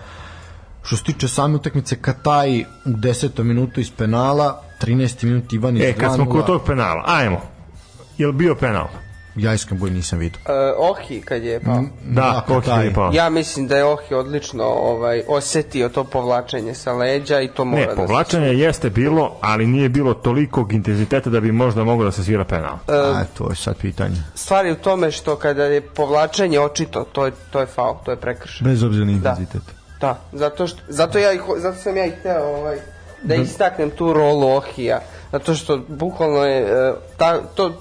Što se tiče same utakmice Kataj u 10. minutu iz penala, 13. minut Ivan iz E, kad smo 2:0. kod tog penala, ajmo. Je li bio penal? Ja iskreno boj nisam vidio. E, Ohi kad je pao. Da, Da, Koki Kataj. je pao. Ja mislim da je Ohi odlično ovaj, osetio to povlačenje sa leđa i to mora Ne, da se... povlačenje jeste bilo, ali nije bilo tolikog intenziteta da bi možda moglo da se svira penal. A, to je sad pitanje. Stvar je u tome što kada je povlačenje očito, to je, to je faul, to je prekršaj. Bez obzira na Da. intenzitet. Da, zato, što, zato, ja, zato sam ja i hteo ovaj, da istaknem tu rolu Ohija, zato što bukvalno je e, ta, to,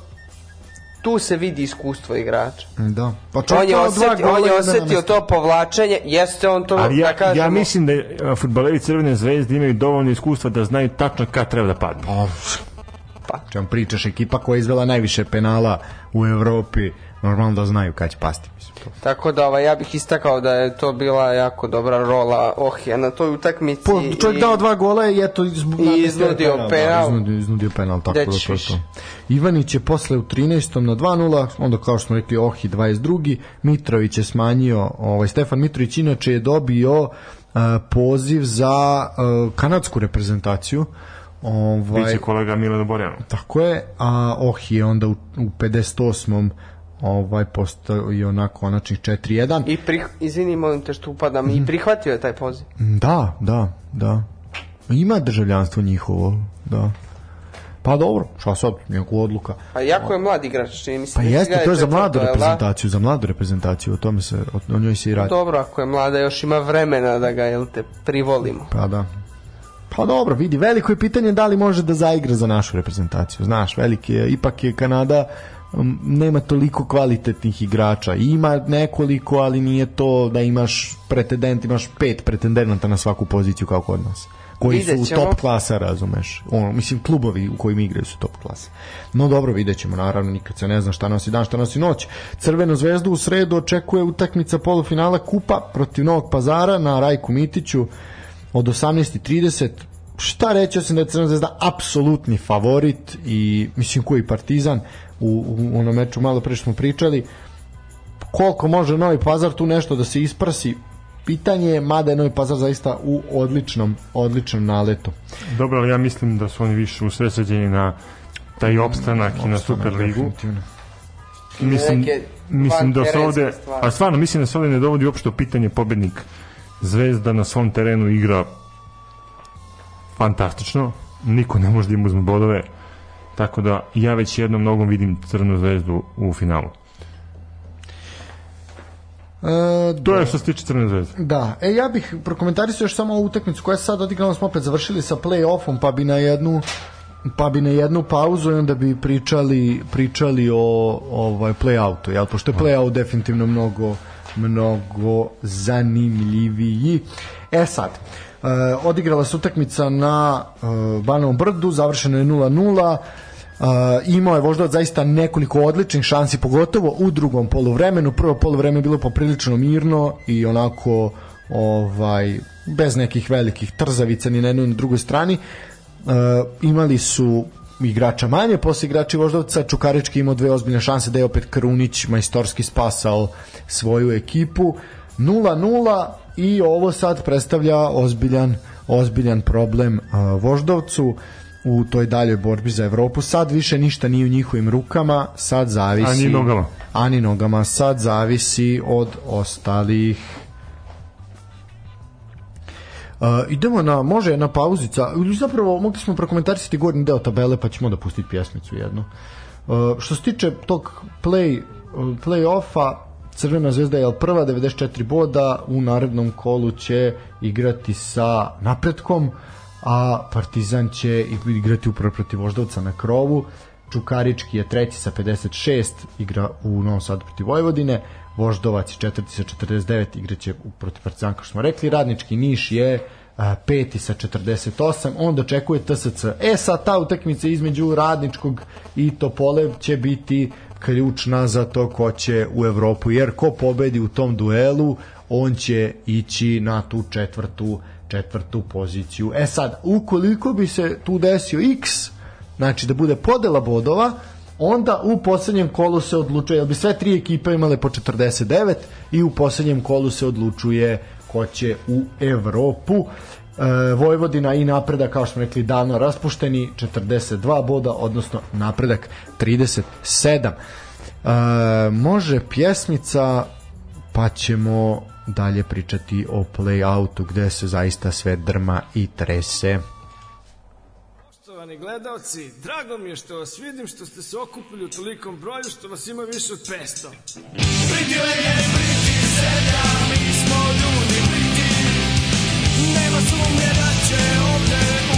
tu se vidi iskustvo igrača. Da. Pa On čovjek je, gola on je osetio to povlačenje, jeste on to, Ali ja, da kažemo, ja mislim da uh, futbaleri Crvene zvezde imaju dovoljno iskustva da znaju tačno kad treba da padnu. Pa, pa. Čemu pričaš, ekipa koja je izvela najviše penala u Evropi, normalno da znaju kad će pasti. Mislim, to. Tako da ovaj, ja bih istakao da je to bila jako dobra rola Ohija na toj utakmici. Po, čovjek i- dao dva gola i eto izb... I iznudio Da, penal. iznudio, iznudio penal, tako da ćeš to to. Ivanić je posle u 13. na 2-0, onda kao što smo rekli Ohi 22. Mitrović je smanjio, ovaj, Stefan Mitrović inače je dobio uh, poziv za uh, kanadsku reprezentaciju. Ovaj, Biće kolega Milano Borjano. Tako je, a Ohi je onda u, u 58. ovaj postao i onako konačnih 4-1. I prih, izvini, molim te što upadam, i prihvatio je taj poziv. Da, da, da. Ima državljanstvo njihovo, da. Pa dobro, šta sad, njegova odluka. A jako je mlad igrač, čini mi se. Pa jeste, da je to je za mladu da? reprezentaciju, za mladu reprezentaciju, o tome se, o, o njoj se i radi. Dobro, ako je mlada, još ima vremena da ga, jel te, privolimo. Pa da. Pa dobro, vidi, veliko je pitanje da li može da zaigra za našu reprezentaciju. Znaš, veliki je, ipak je Kanada nema toliko kvalitetnih igrača. Ima nekoliko, ali nije to da imaš pretendent, imaš pet pretendenata na svaku poziciju kao kod nas koji su ćemo. top klasa, razumeš. Ono, mislim, klubovi u kojim igraju su top klasa. No dobro, vidjet ćemo, naravno, nikad se ne zna šta nosi dan, šta nosi noć. Crvenu zvezdu u sredu očekuje utakmica polufinala Kupa protiv Novog pazara na Rajku Mitiću od 18.30 šta reći osim da je Crvena zvezda apsolutni favorit i mislim koji Partizan u, u onom meču malo pre smo pričali koliko može Novi Pazar tu nešto da se isprsi pitanje je, mada je Novi Pazar zaista u odličnom, odličnom naletu. Dobro, ali ja mislim da su oni više usredsređeni na taj opstanak i na Superligu. Mislim, mislim da se ovde, a stvarno mislim da se ovde ne dovodi uopšte pitanje pobednik. Zvezda na svom terenu igra fantastično, niko ne može da im uzme bodove, tako da ja već jednom nogom vidim Crnu zvezdu u finalu. E, To je što se tiče Crne zvezde. Da, e ja bih prokomentarisao još samo ovu utakmicu koja se sad odigrala, smo opet završili sa play-offom, pa bi na jednu pa bi na jednu pauzu i onda bi pričali pričali o ovaj play-outu, jel? Pošto je play-out definitivno mnogo mnogo zanimljiviji. E sad, e, odigrala se utakmica na e, Banovom brdu, završeno je 0-0. Uh, imao je Voždovac zaista nekoliko odličnih šansi, pogotovo u drugom poluvremenu. Prvo poluvreme je bilo poprilično mirno i onako ovaj bez nekih velikih trzavica ni na jednoj ni na drugoj strani. Uh, imali su igrača manje, posle igrači Voždovca, Čukarički imao dve ozbiljne šanse da je opet Krunić majstorski spasao svoju ekipu. 0-0 i ovo sad predstavlja ozbiljan ozbiljan problem uh, Voždovcu u toj daljoj borbi za Evropu. Sad više ništa nije u njihovim rukama, sad zavisi... Ani nogama. Ani nogama. Sad zavisi od ostalih Uh, idemo na, može na pauzica, zapravo mogli smo prokomentarisati gornji deo tabele pa ćemo da pustiti pjesmicu jednu. Uh, što se tiče tog play, play-offa, Crvena zvezda je prva 94 boda, u narednom kolu će igrati sa napretkom, a Partizan će igrati upravo protiv Voždovca na krovu. Čukarički je treći sa 56, igra u Novom Sadu protiv Vojvodine. Voždovac je četvrti sa 49, igraće protiv Partizana, kao što smo rekli. Radnički Niš je a, peti sa 48, onda očekuje TSC. E sad ta utakmica između Radničkog i Topole će biti ključna za to ko će u Evropu, jer ko pobedi u tom duelu, on će ići na tu četvrtu četvrtu poziciju. E sad, ukoliko bi se tu desio X, znači da bude podela bodova, onda u poslednjem kolu se odlučuje, jel bi sve tri ekipe imale po 49 i u poslednjem kolu se odlučuje ko će u Evropu. E, Vojvodina i napredak, kao što smo rekli, davno raspušteni, 42 boda, odnosno napredak 37. E, može pjesmica, pa ćemo dalje pričati o play-outu gde se zaista sve drma i trese. Poštovani gledalci, drago mi je što vas vidim, što ste se okupili u tolikom broju, što vas ima više od 500. Priti legend, priti zemlja, mi smo ljudi. Nema sumnje da će ovde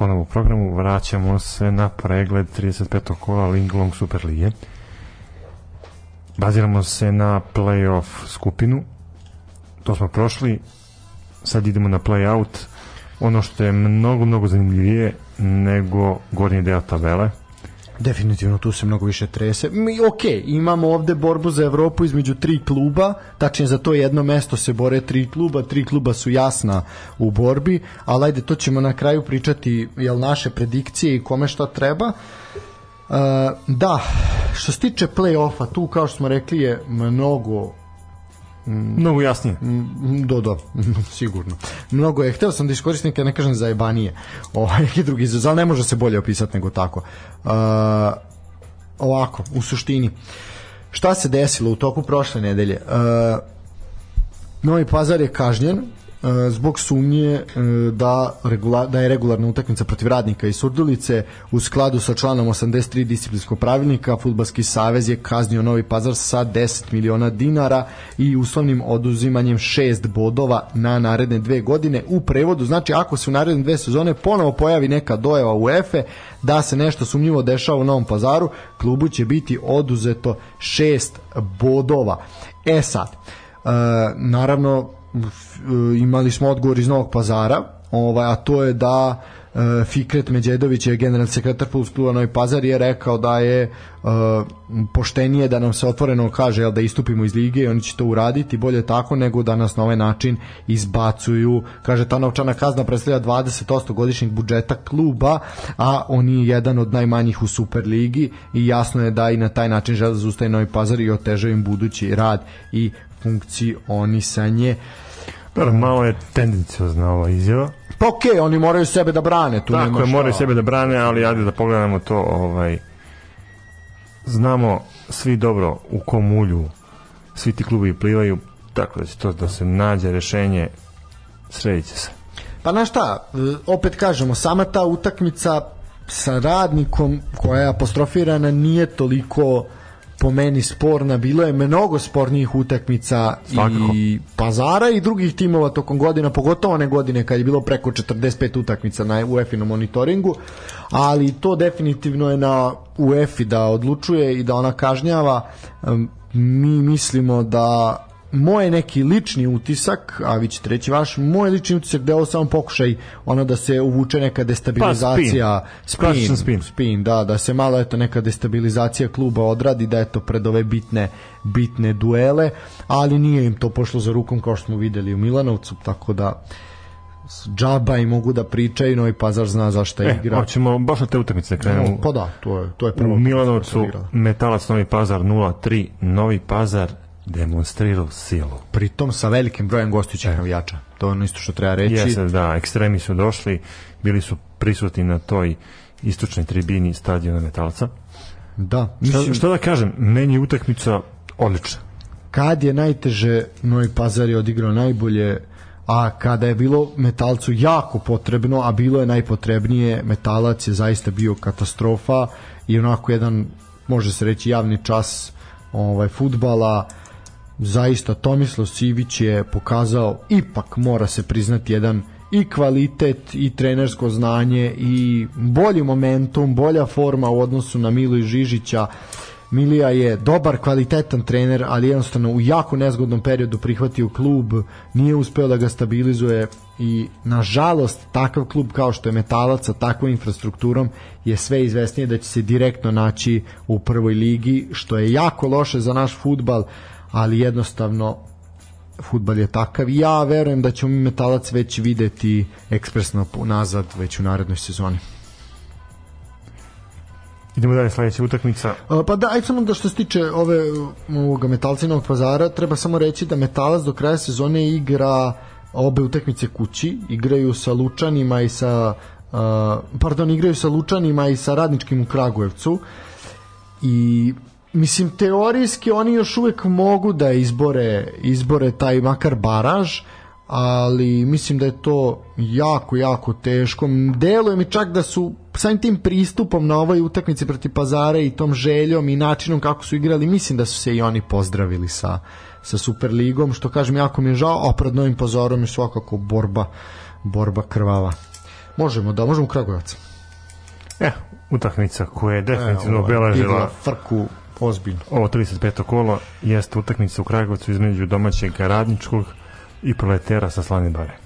ponovo u programu, vraćamo se na pregled 35. kola Linglong Super Lige. Baziramo se na playoff skupinu. To smo prošli. Sad idemo na playout. Ono što je mnogo, mnogo zanimljivije nego gornji deo tabele. Definitivno tu se mnogo više trese. Mi, ok, imamo ovde borbu za Evropu između tri kluba, tačnije za to jedno mesto se bore tri kluba, tri kluba su jasna u borbi, ali ajde, to ćemo na kraju pričati, jel naše predikcije i kome šta treba. Uh, da, što se tiče play-offa, tu kao što smo rekli je mnogo Mnogo jasnije. Do, do, sigurno. Mnogo je, hteo sam da iskoristim kad ne kažem za jebanije, ovaj, neki drugi izraz, ali ne može se bolje opisati nego tako. Uh, ovako, u suštini, šta se desilo u toku prošle nedelje? Uh, Novi Pazar je kažnjen zbog sumnje e, da, regula, da je regularna utakmica protiv radnika i Surdulice u skladu sa članom 83 disciplinskog pravilnika Futbalski savez je kaznio Novi Pazar sa 10 miliona dinara i uslovnim oduzimanjem 6 bodova na naredne dve godine u prevodu. Znači ako se u naredne dve sezone ponovo pojavi neka dojava u EFE da se nešto sumnjivo dešava u Novom Pazaru klubu će biti oduzeto 6 bodova. E sad e, naravno imali smo odgovor iz Novog pazara, ovaj, a to je da e, Fikret Međedović je generalni sekretar kluba Novi Pazar je rekao da je e, poštenije da nam se otvoreno kaže jel, da istupimo iz lige i oni će to uraditi bolje tako nego da nas na ovaj način izbacuju. Kaže ta novčana kazna predstavlja 20% godišnjeg budžeta kluba a on je jedan od najmanjih u Superligi i jasno je da i na taj način žele da zustaje Novi Pazar i otežaju im budući rad i funkcionisanje. Dobro, malo je tendencijozna ova izjava. Pa okej, okay, oni moraju sebe da brane. Tu Tako je, moraju sebe da brane, ali ajde da pogledamo to. Ovaj, znamo svi dobro u kom ulju svi ti klubi plivaju, tako da će to da se nađe rešenje, sredit će se. Pa na šta, opet kažemo, sama ta utakmica sa radnikom koja je apostrofirana nije toliko po meni sporna, bilo je mnogo spornijih utakmica Svakako. i pazara i drugih timova tokom godina, pogotovo one godine kad je bilo preko 45 utakmica na UEFA-inom monitoringu, ali to definitivno je na UEFA da odlučuje i da ona kažnjava. Mi mislimo da moj neki lični utisak, a vi ćete reći vaš, moj lični utisak da je ovo samo pokušaj ono da se uvuče neka destabilizacija, pa, spin. Spin, spin. spin, da, da se malo eto neka destabilizacija kluba odradi, da eto pred ove bitne bitne duele, ali nije im to pošlo za rukom kao što smo videli u Milanovcu, tako da džaba i mogu da pričaju, Novi Pazar zna zašto e, igra. Hoćemo baš na te utakmice da krenemo. pa da, to je, to je prvo. U Milanovcu Metalac Novi Pazar 0-3, Novi Pazar demonstrirao silu. Pritom sa velikim brojem gostujućih navijača. To je ono isto što treba reći. Jeste, da, ekstremi su došli, bili su prisutni na toj istočnoj tribini stadiona Metalca. Da. Mislim, šta, šta da kažem, meni je utakmica odlična. Kad je najteže, Novi Pazar je odigrao najbolje, a kada je bilo metalcu jako potrebno, a bilo je najpotrebnije, metalac je zaista bio katastrofa i onako jedan, može se reći, javni čas ovaj futbala zaista Tomislav Sivić je pokazao ipak mora se priznati jedan i kvalitet i trenersko znanje i bolji momentum, bolja forma u odnosu na Milu i Žižića. Milija je dobar, kvalitetan trener, ali jednostavno u jako nezgodnom periodu prihvatio klub, nije uspeo da ga stabilizuje i nažalost takav klub kao što je Metalac sa takvom infrastrukturom je sve izvesnije da će se direktno naći u prvoj ligi, što je jako loše za naš futbal, ali jednostavno futbal je takav i ja verujem da ćemo mi metalac već videti ekspresno nazad već u narednoj sezoni. Idemo dalje, sledeća utakmica. Pa da, ajde samo da što se tiče ove ovoga metalca i novog pazara, treba samo reći da metalac do kraja sezone igra obe utakmice kući, igraju sa Lučanima i sa uh, pardon, igraju sa Lučanima i sa Radničkim u Kragujevcu i mislim teorijski oni još uvek mogu da izbore izbore taj makar baraž ali mislim da je to jako, jako teško. Deluje mi čak da su samim tim pristupom na ovoj utakmici protiv Pazara i tom željom i načinom kako su igrali, mislim da su se i oni pozdravili sa, sa Superligom, što kažem jako mi je žao, a pred novim pozorom je svakako borba, borba krvava. Možemo, da, možemo Kragujevac. E, utakmica koja je definitivno obeležila frku ozbiljno. ovo 35. kolo jeste utakmica u Kragovcu između domaćeg radničkog i proletera sa Slane Bare.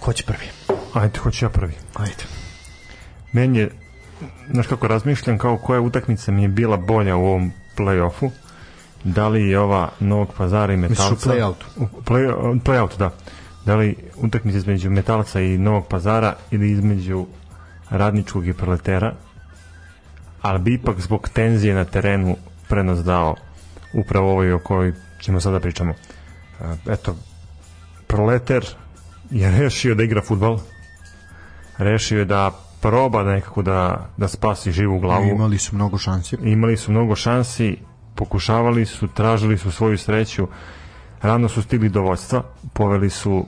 Ko će prvi? Ajde, hoću ja prvi. Ajde. Meni je, znaš kako razmišljam, kao koja utakmica mi je bila bolja u ovom play-offu, da li je ova Novog pazara i Metalca... Misliš u play-outu? U play, play-outu, da. Da li utakmica između Metalca i Novog pazara ili između radničkog i proletera, ali bi ipak zbog tenzije na terenu prenos dao upravo ovoj o kojoj ćemo sada pričamo. E, Eto, proleter je rešio da igra futbal, rešio je da proba nekako da, da spasi živu glavu. Imali su mnogo šansi. Imali su mnogo šansi, pokušavali su, tražili su svoju sreću, rano su stigli do vođstva, poveli su,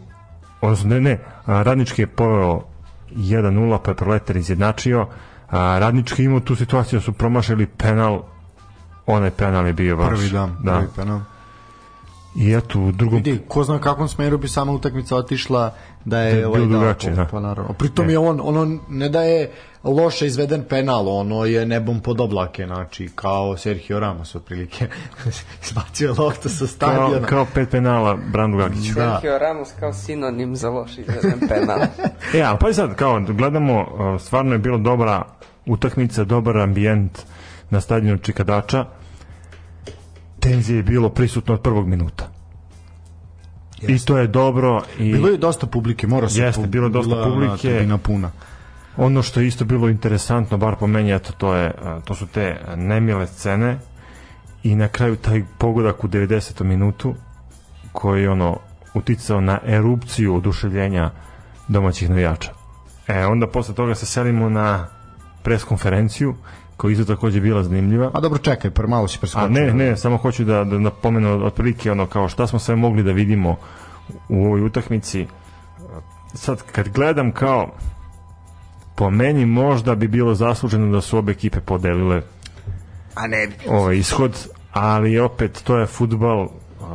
odnosno ne, ne, radnički je poveo 1-0, pa je proletar izjednačio, a, radnički imao tu situaciju da su promašili penal, onaj penal je bio baš. Prvi dan, da. prvi penal. I eto, u drugom Vidi, ko zna kakvom smeru bi sama utakmica otišla da je Da je ovaj drugačije, da. Pa naravno. Pritom je on, ono ne da je loše izveden penal, ono je nebom pod oblake, znači kao Sergio Ramos otprilike. Izbacio loptu sa kao, stadiona. kao pet penala Brandu Gagiću. Da. Sergio Ramos kao sinonim za loš izveden penal. E, ali pa i sad, kao, gledamo, uh, stvarno je bila dobra utakmica, dobar ambijent na stadionu Čikadača. Tenzije je bilo prisutno od prvog minuta. I to je dobro i Bilo je dosta publike, mora se. Jeste, pu- bilo je dosta bila, publike. tribina puna. Ono što je isto bilo interesantno, bar po meni, eto, to, je, to su te nemile scene i na kraju taj pogodak u 90. minutu koji je ono uticao na erupciju oduševljenja domaćih navijača. E, onda posle toga se selimo na pres konferenciju koja je isto takođe bila zanimljiva. A dobro, čekaj, par malo si A preskočio. ne, ne, samo hoću da, da napomenu otprilike ono kao šta smo sve mogli da vidimo u ovoj utakmici. Sad kad gledam kao po meni možda bi bilo zasluženo da su obe ekipe podelile A ne bi. ovaj ishod, ali opet to je futbal,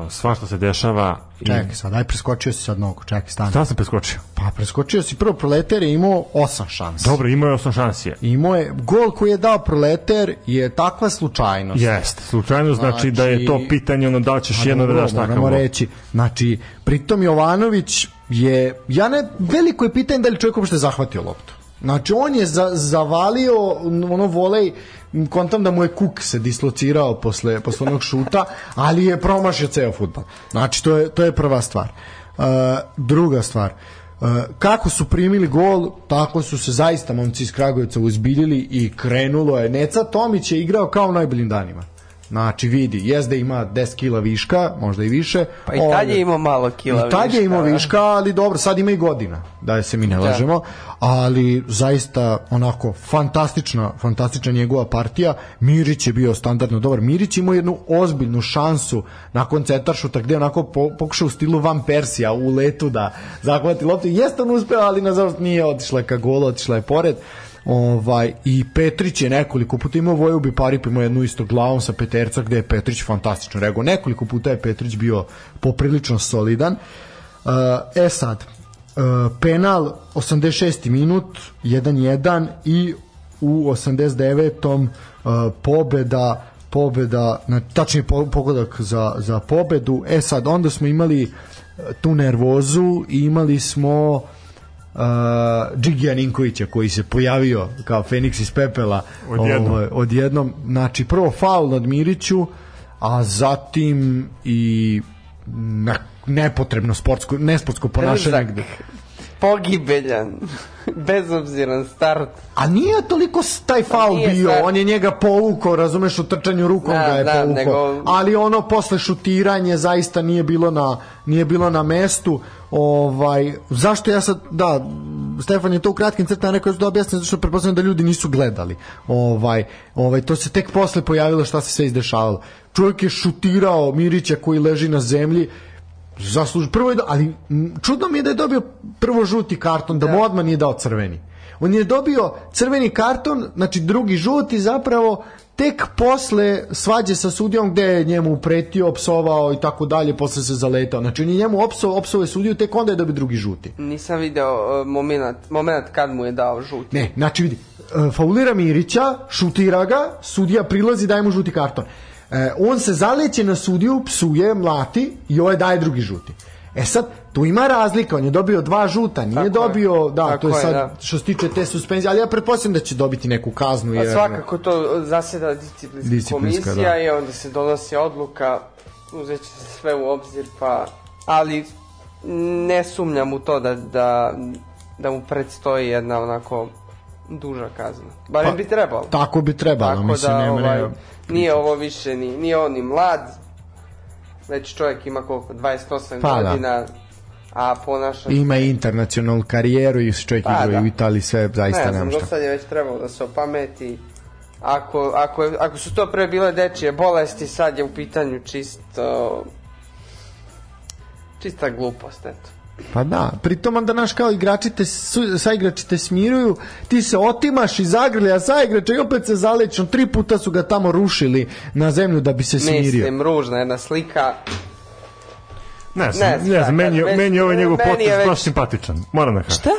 svašta se dešava. i- Čekaj sad, aj preskočio si sad mnogo, čekaj, stani. Šta sam preskočio? Pa preskočio si prvo proleter je imao osam šansi. Dobro, imao je osam šansije. Imao je, gol koji je dao proleter je takva slučajnost. Jeste, slučajno znači, da je to Znači- pitanje ono da li ćeš jedno da daš takav gol. reći. Znači, pritom Jovanović je, ja ne, veliko je pitanje da li čovjek uopšte zahvatio loptu. Znači, on je za, zavalio ono volej, kontam da mu je kuk se dislocirao posle, posle onog šuta, ali je promašio ceo futbol. Znači, to je, to je prva stvar. Uh, druga stvar, Uh, kako su primili gol, tako su se zaista momci iz Kragujevca uzbiljili i krenulo je. Neca Tomić je igrao kao u najboljim danima. Znači vidi, jezda ima 10 kila viška, možda i više. Pa i tad je imao malo kila I tad je viška, imao da. viška, ali dobro, sad ima i godina, da se mi ne lažemo, ali zaista onako fantastična, fantastična njegova partija. Mirić je bio standardno dobar. Mirić imao jednu ozbiljnu šansu nakon cetaršuta gde onako po, pokušao u stilu Van Persija u letu da zahvati loptu. Jeste on uspeo, ali nažalost nije otišla ka golu, otišla je pored. Ovaj, I Petrić je nekoliko puta imao Voju bi Parip imao jednu isto glavom sa Peterca gde je Petrić fantastično regao. Nekoliko puta je Petrić bio poprilično solidan. Uh, e sad, uh, penal 86. minut 1-1 i u 89. Uh, pobeda pobeda, na, tačnije po- pogodak za, za pobedu. E sad, onda smo imali uh, tu nervozu i imali smo uh, Džigija Ninkovića koji se pojavio kao Feniks iz pepela Odjednom. ovaj, odjednom znači prvo faul nad Miriću a zatim i na, nepotrebno sportsko nesportsko ponašanje. Pogibeljan. Bezobziran start. a nije toliko taj faul nije bio stvar- on je njega povukao razumeš u trčanju rukom Da, ga je da, povukao nego- ali ono posle šutiranje zaista nije bilo na nije bilo na mestu ovaj zašto ja sad da Stefan je to u kratkim crtama rekao da objasnim zato što pretpostavljam da ljudi nisu gledali ovaj ovaj to se tek posle pojavilo šta se sve izdešavalo čovjek je šutirao Mirića koji leži na zemlji zasluž prvo je do, ali m, čudno mi je da je dobio prvo žuti karton da, mu odmah nije dao crveni on je dobio crveni karton znači drugi žuti zapravo tek posle svađe sa sudijom gde je njemu pretio, opsovao i tako dalje, posle se zaletao. Znači on je njemu opsovao, opsovao je sudiju, tek onda je dobio drugi žuti. Nisam video uh, moment, moment kad mu je dao žuti. Ne, znači vidi, e, faulira Mirića, šutira ga, sudija prilazi, daje mu žuti karton. E, on se zaleće na sudiju, psuje, mlati i ovaj daje drugi žuti. E sad, tu ima razlika, on je dobio dva žuta, nije Tako dobio, je. da, Tako to je je, sad da. što se tiče te suspenzije, ali ja pretpostavljam da će dobiti neku kaznu. Jer, svakako to zaseda disciplinska, Disciplinska, komisija da. i onda se donosi odluka, uzet će se sve u obzir, pa... Ali ne sumnjam u to da, da, da mu predstoji jedna onako duža kazna. Barem Pa, bi trebalo. Tako bi trebalo, Tako mislim, da nema ovaj, nema- nije ovo više ni, nije on ni mlad, već čovjek ima koliko, 28 Pa, da. godina, a ponaša Ima i internacionalnu karijeru i čovjek Pa, igra da. u Italiji, sve zaista ne nema znam, šta. sad je već trebalo da se opameti. Ako, ako, ako su to pre bile dečije bolesti, sad je u pitanju čisto... Čista glupost, eto. Pa da, pritom onda naš kao igrači te, su, sa igrači te smiruju, ti se otimaš i zagrli, a sa igrača i opet se zalećno, tri puta su ga tamo rušili na zemlju da bi se smirio. Mislim, ružna jedna slika. Ne znam, Ne ne, znam, znam, meni, meni je ovaj njegov potez već- baš simpatičan. Moram da kažem. Šta?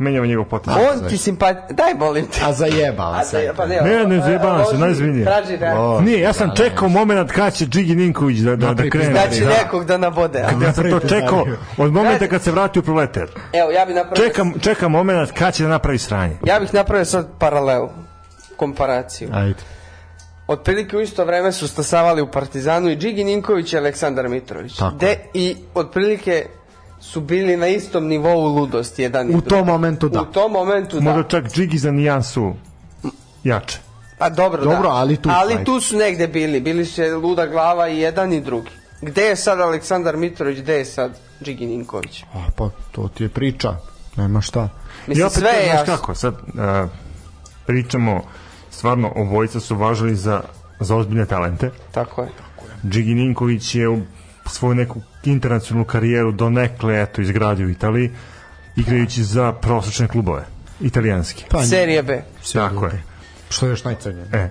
Meni je ovaj njegov potez. On ti simpat... Daj, molim te. A zajebao A, se. da, pa ne, Ne, ne zajebavam se, loži, najozbiljnije. Traži reakciju. O, Nije, ja sam da, čekao moment kad će Džigi Ninković da, da, da krene. Da će Da. nekog da nabode. Ja sam to čekao od momenta kad se vrati u proletar. Evo, ja bih napravio... Čekam, čekam moment kad će da napravi sranje. Ja bih napravio sad paralelu. Komparaciju. Ajde. Otprilike u isto vreme su stasavali u Partizanu i Džigi Ninković i Aleksandar Mitrović. Tako. De, I otprilike su bili na istom nivou ludosti jedan i U tom momentu da. U tom momentu da. Možda čak Džigi za nijansu jače. A dobro, Dobro, da. ali tu- ali ajde. tu su negde bili. Bili su je luda glava i jedan i drugi. Gde je sad Aleksandar Mitrović, gde je sad Džigi Ninković? A, pa to ti je priča. Nema šta. Mislim, I opet, sve je znaš jasno. kako, sad uh, pričamo, stvarno, obojica su važili za, za ozbiljne talente. Tako je. Džigi Ninković je u svoju neku internacionalnu karijeru donekle eto, izgradio u Italiji, igrajući za prosječne klubove, italijanske. Pa, Serije B. Tako je. Što je još najcrnije? E,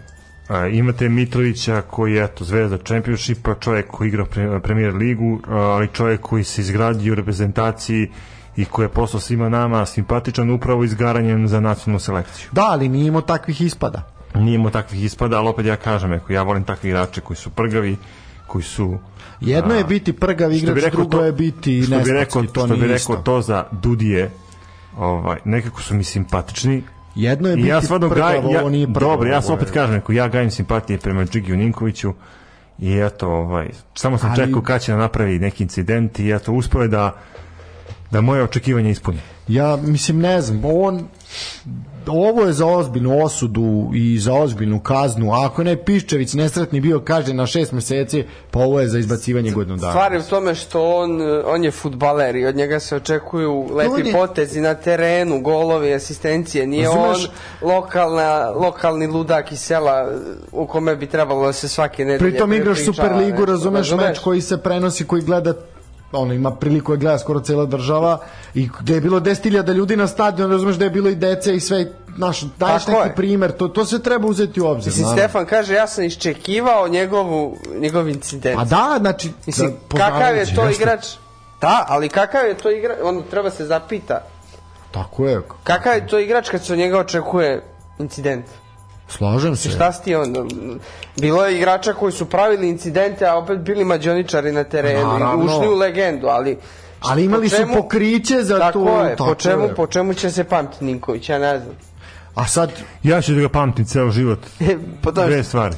a, imate Mitrovića koji je eto zvezda čempionšipa, čovjek koji igra pre, premier ligu, a, ali čovjek koji se izgradio u reprezentaciji i koji je postao svima nama simpatičan upravo izgaranjem za nacionalnu selekciju. Da, ali nije imao takvih ispada. Nije imao takvih ispada, ali opet ja kažem, eko, ja volim takve igrače koji su prgavi, koji su Jedno je biti prgav bi igrač, rekao drugo to- je biti što bi rekao, to što bi rekao to za Dudije ovaj, nekako su mi simpatični Jedno je I biti ja stvarno prgav, gaj, ja, ovo nije prgav. dobro, ja se je- opet kažem, neko, ja gajim simpatije prema Džigiju Ninkoviću i eto, ovaj, samo sam Ali- čekao kad će da napravi neki incident i eto, uspio je da da moje očekivanje ispuni. Ja mislim ne znam, on ovo je za ozbiljnu osudu i za ozbiljnu kaznu. Ako ne Piščević nesretni bio kažnjen na šest meseci, pa ovo je za izbacivanje godinu dana. Stvar je u tome što on, on je futbaler i od njega se očekuju lepi je- potezi na terenu, golovi, asistencije. Nije Razumeš? on lokalna, lokalni ludak iz sela u kome bi trebalo da se svake nedelje Pritom igraš Superligu, nešto, razumeš, meč koji se prenosi, koji gleda ono ima priliku je gleda skoro cela država i gde je bilo 10.000 ljudi na stadionu, razumeš da je bilo i dece i sve, znaš, daješ Tako neki je. primer, to, to se treba uzeti u obzir. Mislim, naravno. Stefan kaže, ja sam iščekivao njegovu, njegov incident. A da, znači, Mislim, da, kakav je to nešto. igrač? Da, ali kakav je to igrač? On treba se zapita. Tako je, Kakav je to igrač kad se od njega očekuje incident? slažem se. Šta si ti onda? Bilo je igrača koji su pravili incidente, a opet bili mađoničari na terenu i Naravno. ušli u legendu, ali... Ali imali po su čemu- pokriće za tako to. Je, po, tako čemu, je. po čemu će se pamti Ninković, ja ne znam. A sad, Ja ću da ga pamtim ceo život. po tome Dve stvari.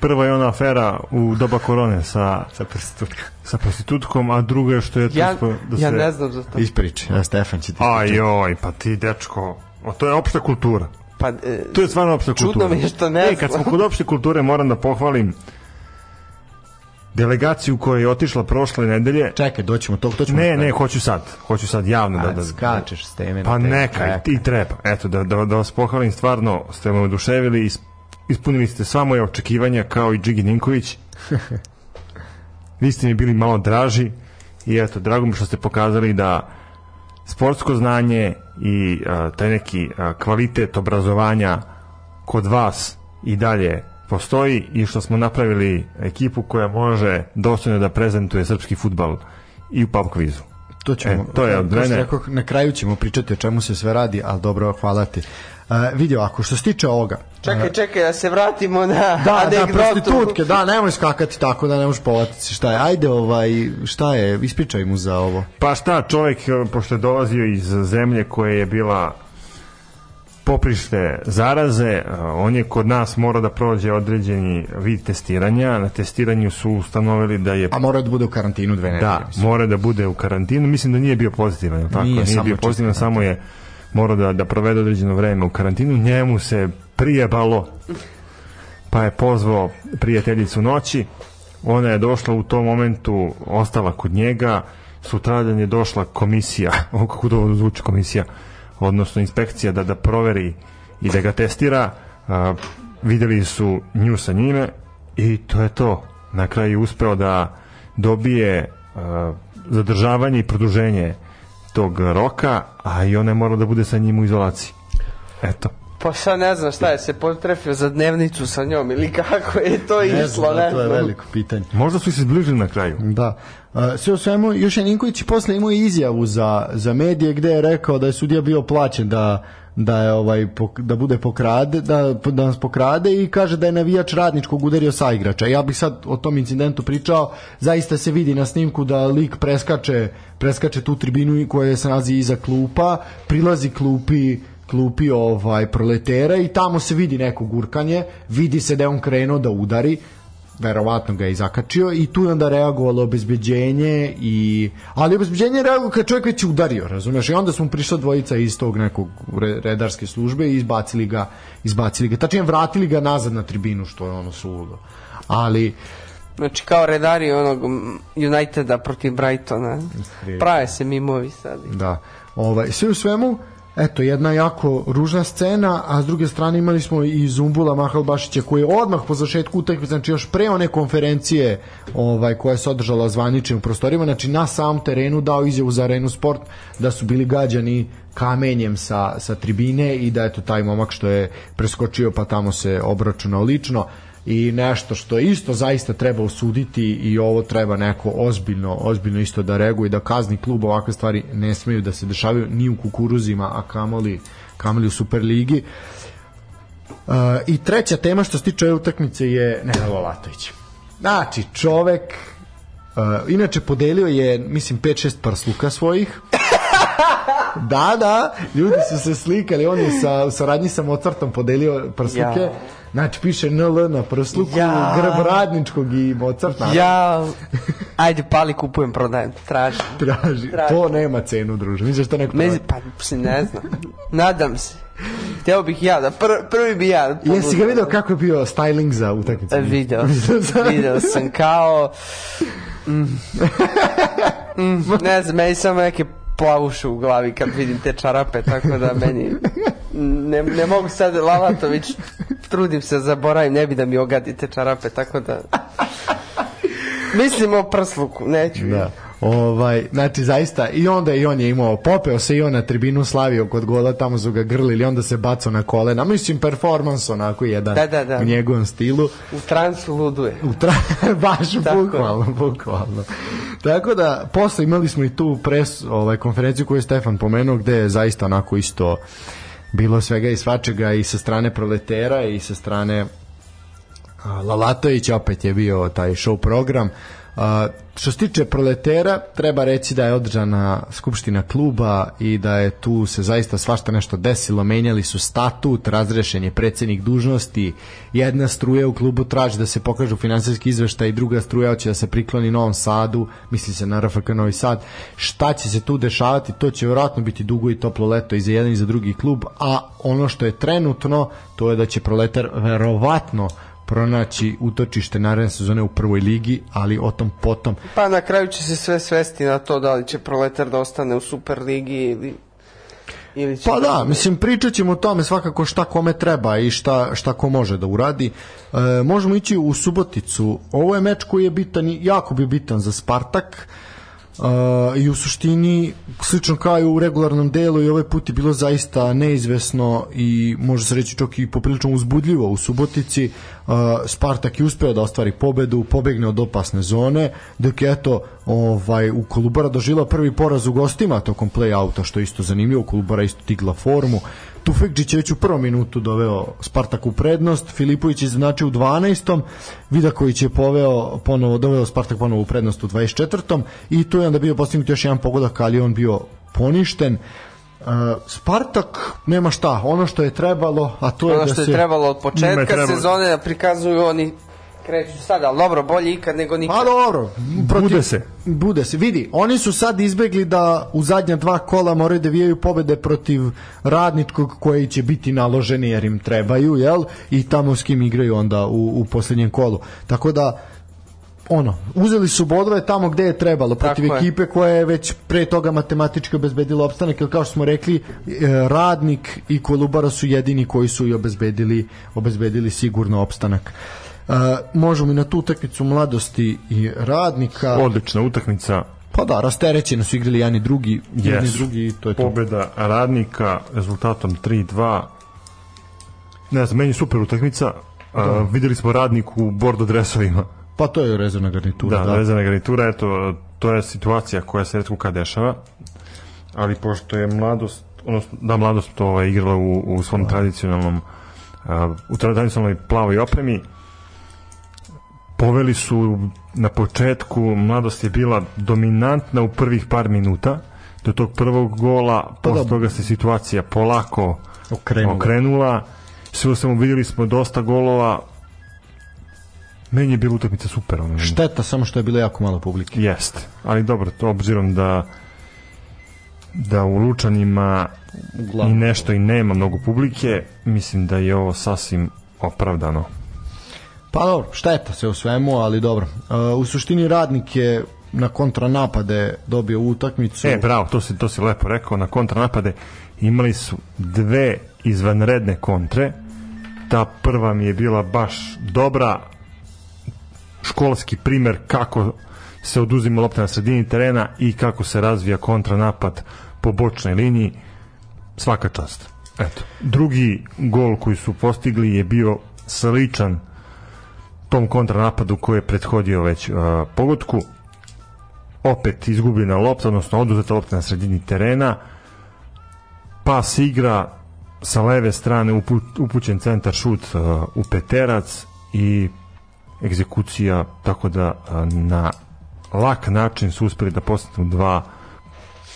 Prva je ona afera u doba korone sa, sa, prostitutkom. sa prostitutkom, a druga je što je to ja, spo- da se... ja ne znam za to. ispriči, ja Stefan će ti Aj joj, pa ti dečko, o, to je opšta kultura. Pa, e, To je stvarno opšta Čudno kultura. mi je što ne E, znam. kad smo kod opšte kulture, moram da pohvalim delegaciju koja je otišla prošle nedelje. Čekaj, doćemo to, to ćemo Ne, ne, hoću sad. Hoću sad javno da... A, da skačeš s teme Pa neka, i, treba. Eto, da, da, da vas pohvalim, stvarno ste me oduševili, is, ispunili ste sva moje očekivanja kao i Džigi Ninković. Vi ste mi bili malo draži i eto, drago mi što ste pokazali da sportsko znanje i a, taj neki a, kvalitet obrazovanja kod vas i dalje postoji i što smo napravili ekipu koja može dostojno da prezentuje srpski futbal i u pub kvizu. To ćemo, E, to je od mene. rekoh, na kraju ćemo pričati o čemu se sve radi, ali dobro, hvala ti. Uh, vidi ovako, što se tiče ovoga, Čekaj, čekaj, da se vratimo na Da, da, anegdotu. prostitutke, da, nemoj skakati tako da ne možeš povatiti. Šta je? Ajde, ovaj, šta je? Ispričaj mu za ovo. Pa šta, čovjek, e, pošto je dolazio iz zemlje koja je bila poprište zaraze, on je kod nas mora da prođe određeni vid testiranja. Na testiranju su ustanovili da je A mora da bude u karantinu dve nedelje. da, mislim. mora da bude u karantinu. Mislim da nije bio pozitivan, tako? Nije, Nije, samo bio pozitivan, samo je morao da, da provede određeno vreme u karantinu. Njemu se prijebalo, pa je pozvao prijateljicu noći. Ona je došla u tom momentu, ostala kod njega. Sutradan je došla komisija, kako to zvuči komisija, odnosno inspekcija da da proveri i da ga testira. A, videli su nju sa njime i to je to. Na kraju uspeo da dobije a, zadržavanje i produženje tog roka, a i ona je morala da bude sa njim u izolaciji. Eto. Pa sad ne znam šta je se potrefio za dnevnicu sa njom ili kako je to Ne išlo, znam, ne to je veliko pitanje. Možda su se zbližili na kraju. Da. Sve u svemu, još je Ninković posle imao izjavu za, za medije gde je rekao da je sudija bio plaćen da da je ovaj da bude pokrade da da nas pokrade i kaže da je navijač radničkog udario sa igrača. Ja bih sad o tom incidentu pričao, zaista se vidi na snimku da lik preskače preskače tu tribinu koja se nalazi iza klupa, prilazi klupi klupi ovaj proletera i tamo se vidi neko gurkanje, vidi se da je on krenuo da udari, verovatno ga je zakačio i tu onda reagovalo obezbeđenje i ali obezbeđenje je reagovalo kad čovjek već udario, razumeš? I onda smo prišla dvojica iz tog nekog re- redarske službe i izbacili ga, izbacili ga. Tačnije vratili ga nazad na tribinu što je ono suludo. Ali Znači kao redari onog Uniteda protiv Brightona. Prave se mimovi sad. Da. Ovaj, sve u svemu, eto, jedna jako ružna scena, a s druge strane imali smo i Zumbula Mahalbašića koji je odmah po zašetku utakmice, znači još pre one konferencije ovaj, koja se održala zvaničnim prostorima, znači na samom terenu dao izjavu za Arenu Sport da su bili gađani kamenjem sa, sa tribine i da eto taj momak što je preskočio pa tamo se obračunao lično i nešto što isto zaista treba osuditi i ovo treba neko ozbiljno, ozbiljno isto da reaguje da kazni klub ovakve stvari ne smeju da se dešavaju ni u kukuruzima, a kamoli, kamoli u Superligi. Uh, I treća tema što se tiče ove utakmice je Nenad Lalatović. Znači, čovek uh, inače podelio je, mislim, 5-6 prsluka svojih. da, da, ljudi su se slikali, on je sa, u saradnji sa Mozartom podelio prsluke. Ja. Znači, piše NL na prsluku, Ja. grb radničkog i Mozart naravno. Ja, ajde pali kupujem, prodajem, tražim. Traži. Traži. To nema cenu, druže. Misliš da neko Me, prodaje? pa, ne znam. Nadam se. Hteo bih ja da, pr, prvi bi ja. da Jesi ga video kako je bio styling za utakmicu? E, Video video sam kao mm, mm, ne znam, meni samo neke plavuše u glavi kad vidim te čarape, tako da meni ne, ne mogu sad Lalatović trudim se zaboravim, ne bi da mi ogadi te čarape, tako da mislim o prsluku, neću Da. Ovaj, znači zaista i onda i on je imao popeo se i on na tribinu slavio kod gola tamo su ga grlili onda se bacao na kolena mislim performans onako jedan Da, da, da. u njegovom stilu u transu luduje u tra... baš Tako. bukvalno bukvalno tako da posle imali smo i tu pres ovaj konferenciju koju je Stefan pomenuo gde je zaista onako isto bilo svega i svačega i sa strane proletera i sa strane Lalatović opet je bio taj show program. Što se tiče proletera, treba reći da je održana skupština kluba i da je tu se zaista svašta nešto desilo. Menjali su statut, razrešen je predsednik dužnosti, jedna struja u klubu traži da se pokažu finansijski izveštaj, druga struja hoće da se prikloni Novom Sadu, misli se na RFK Novi Sad. Šta će se tu dešavati, to će vjerojatno biti dugo i toplo leto i za jedan i za drugi klub, a ono što je trenutno, to je da će proletar verovatno pronaći utočište naredne sezone u prvoj ligi, ali o tom potom. pa na kraju će se sve svesti na to da li će proletar da ostane u Superligi ili ili će Pa da, mislim, pričat ćemo o tome svakako šta kome treba i šta, šta ko može da uradi. E, možemo ići u Suboticu. Ovo je meč koji je bitan, jako bi bitan za Spartak. Uh, i u suštini slično kao i u regularnom delu i ovaj put je bilo zaista neizvesno i može se reći čak i poprilično uzbudljivo u Subotici. Uh, Spartak je uspeo da ostvari pobedu pobegne od opasne zone dok je eto ovaj, u Kolubara dožila prvi poraz u gostima tokom play-outa što je isto zanimljivo. Kolubara isto tigla formu Tufekđić je već u prvom minutu doveo Spartak u prednost, Filipović je znači u 12. Vidaković je poveo ponovo, doveo Spartak ponovo u prednost u 24. i tu je onda bio postignut još jedan pogodak, ali on bio poništen. Uh, Spartak nema šta, ono što je trebalo, a to je ono da što je se trebalo od početka sezone da prikazuju oni kreću sad, ali dobro, bolje ikad nego nikad. Pa dobro, Bude se. Bude se. Vidi, oni su sad izbegli da u zadnja dva kola moraju da vijaju pobede protiv radničkog koji će biti naloženi jer im trebaju, jel? I tamo s kim igraju onda u, u poslednjem kolu. Tako da, ono, uzeli su bodove tamo gde je trebalo protiv Tako je. ekipe koja je već pre toga matematički obezbedila opstanak, jer kao što smo rekli, e, Radnik i Kolubara su jedini koji su i obezbedili, obezbedili sigurno opstanak. Možemo i na tu utakmicu mladosti i radnika. Odlična utakmica, Pa da, rasterećeno su igrali jedan i drugi, jedan i drugi i to je to. pobeda radnika rezultatom 3-2 ne znam, meni je super utakmica da. videli smo radnik u bordo dresovima Pa to je rezervna garnitura. da, Da, da. vezana garnitura eto, to je situacija koja se redko kad dešava ali pošto je mladost odnosno, da mladost to ovaj, igrala u, u svom tradicionalnom a, u tradicionalnoj plavoj opremi poveli su na početku mladost je bila dominantna u prvih par minuta do tog prvog gola Pa da. posle toga se situacija polako Okrenula. okrenula sve u svemu vidjeli smo dosta golova meni je bila utakmica super ono. Šteta samo što je bilo jako malo publike. Jeste, ali dobro, to obzirom da da u Lučanima Uglavnom. i nešto i nema mnogo publike, mislim da je ovo sasvim opravdano. Pa dobro, šteta se u svemu, ali dobro. Uh, u suštini radnik je na kontranapade dobio utakmicu. E, bravo, to si, to si lepo rekao, na kontranapade imali su dve izvanredne kontre, ta prva mi je bila baš dobra, školski primer kako se oduzima lopta na sredini terena i kako se razvija kontranapad po bočnoj liniji, svaka čast. Eto. Drugi gol koji su postigli je bio sličan tom kontranapadu koji je prethodio već uh, pogodku opet izgubljena lopta, odnosno oduzeta lopta na sredini terena, pas igra sa leve strane upu, upućen centar šut uh, u peterac i egzekucija, tako da uh, na lak način su uspeli da postignu dva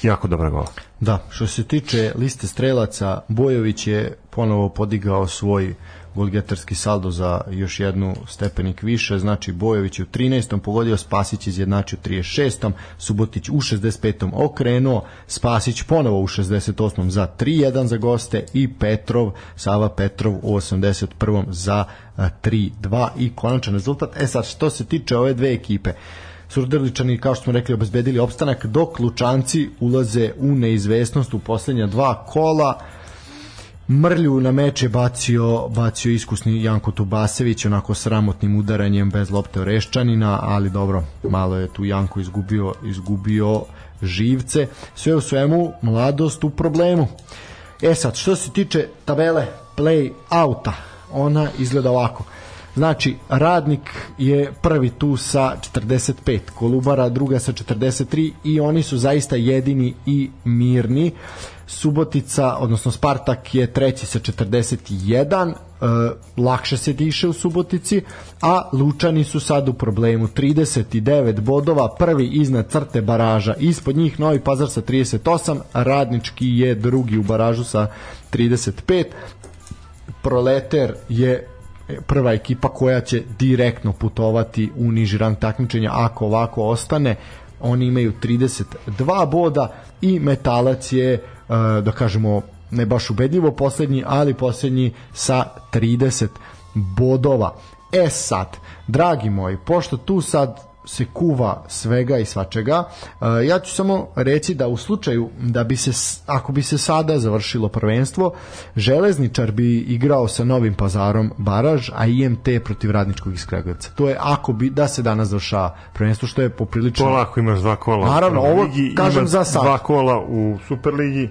jako dobra gola. Da, što se tiče liste strelaca, Bojović je ponovo podigao svoj golgetarski saldo za još jednu stepenik više, znači Bojović u 13. pogodio, Spasić izjednačio u 36. Subotić u 65. okrenuo, Spasić ponovo u 68. za 3-1 za goste i Petrov, Sava Petrov u 81. za a, 3-2 i konačan rezultat. E sad, što se tiče ove dve ekipe, Surdrličani, kao što smo rekli, obezbedili opstanak, dok Lučanci ulaze u neizvesnost u poslednja dva kola. Mrlju na meč je bacio, bacio iskusni Janko Tubasević onako sramotnim udaranjem bez lopte Oreščanina, ali dobro, malo je tu Janko izgubio, izgubio živce. Sve u svemu, mladost u problemu. E sad, što se tiče tabele play outa, ona izgleda ovako. Znači, Radnik je prvi tu sa 45, Kolubara druga sa 43 i oni su zaista jedini i mirni. Subotica, odnosno Spartak je treći sa 41, e, lakše se diše u Subotici, a Lučani su sad u problemu. 39 bodova, prvi iznad crte baraža, ispod njih Novi Pazar sa 38, Radnički je drugi u baražu sa 35, Proleter je prva ekipa koja će direktno putovati u niži rang takmičenja ako ovako ostane. Oni imaju 32 boda i Metalac je da kažemo ne baš ubedljivo poslednji ali poslednji sa 30 bodova e sad dragi moji pošto tu sad se kuva svega i svačega. Ja ću samo reći da u slučaju da bi se, ako bi se sada završilo prvenstvo, Železničar bi igrao sa Novim pazarom Baraž, a IMT protiv Radničkog iz Kragujevca. To je ako bi da se danas završa prvenstvo, što je poprilično... Pola ako imaš dva kola Naravno, u prvoj ovo ligi, kažem za sad. Dva kola u Superligi,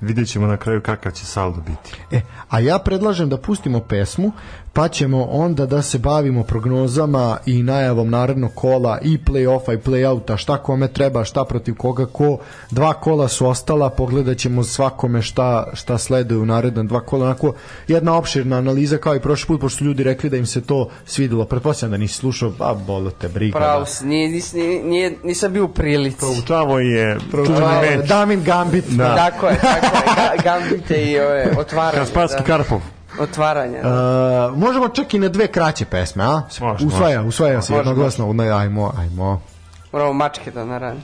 vidjet ćemo na kraju kakav će saldo biti. E, a ja predlažem da pustimo pesmu, pa ćemo onda da se bavimo prognozama i najavom narednog kola i play-offa i play-outa, šta kome treba, šta protiv koga ko. Dva kola su ostala, pogledat ćemo svakome šta, šta sleduje u naredna dva kola. Onako, jedna opširna analiza kao i prošli put, pošto su ljudi rekli da im se to svidelo. Pretpostavljam da nisi slušao, a bolo te briga. Pravo, da. nije, nis, nije, nije, nisam bio u prilici. Proučavo je čuveni meč. Damin Gambit. Da. Tako je, tako je. Ga, gambite i ove otvaranje. Kasparski da. Karpov. Otvaranje. Da. Uh, možemo čak i na dve kraće pesme, a? Može, usvaja, usvaja se jednoglasno. Ajmo, ajmo. Moramo mačke da narani.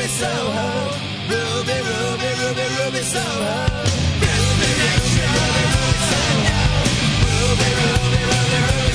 Ruby, Soho. Ruby, Ruby, Ruby, Ruby, Soho. Ruby, Ruby, Ruby, Ruby, Soho. Ruby, Ruby, Ruby, Ruby,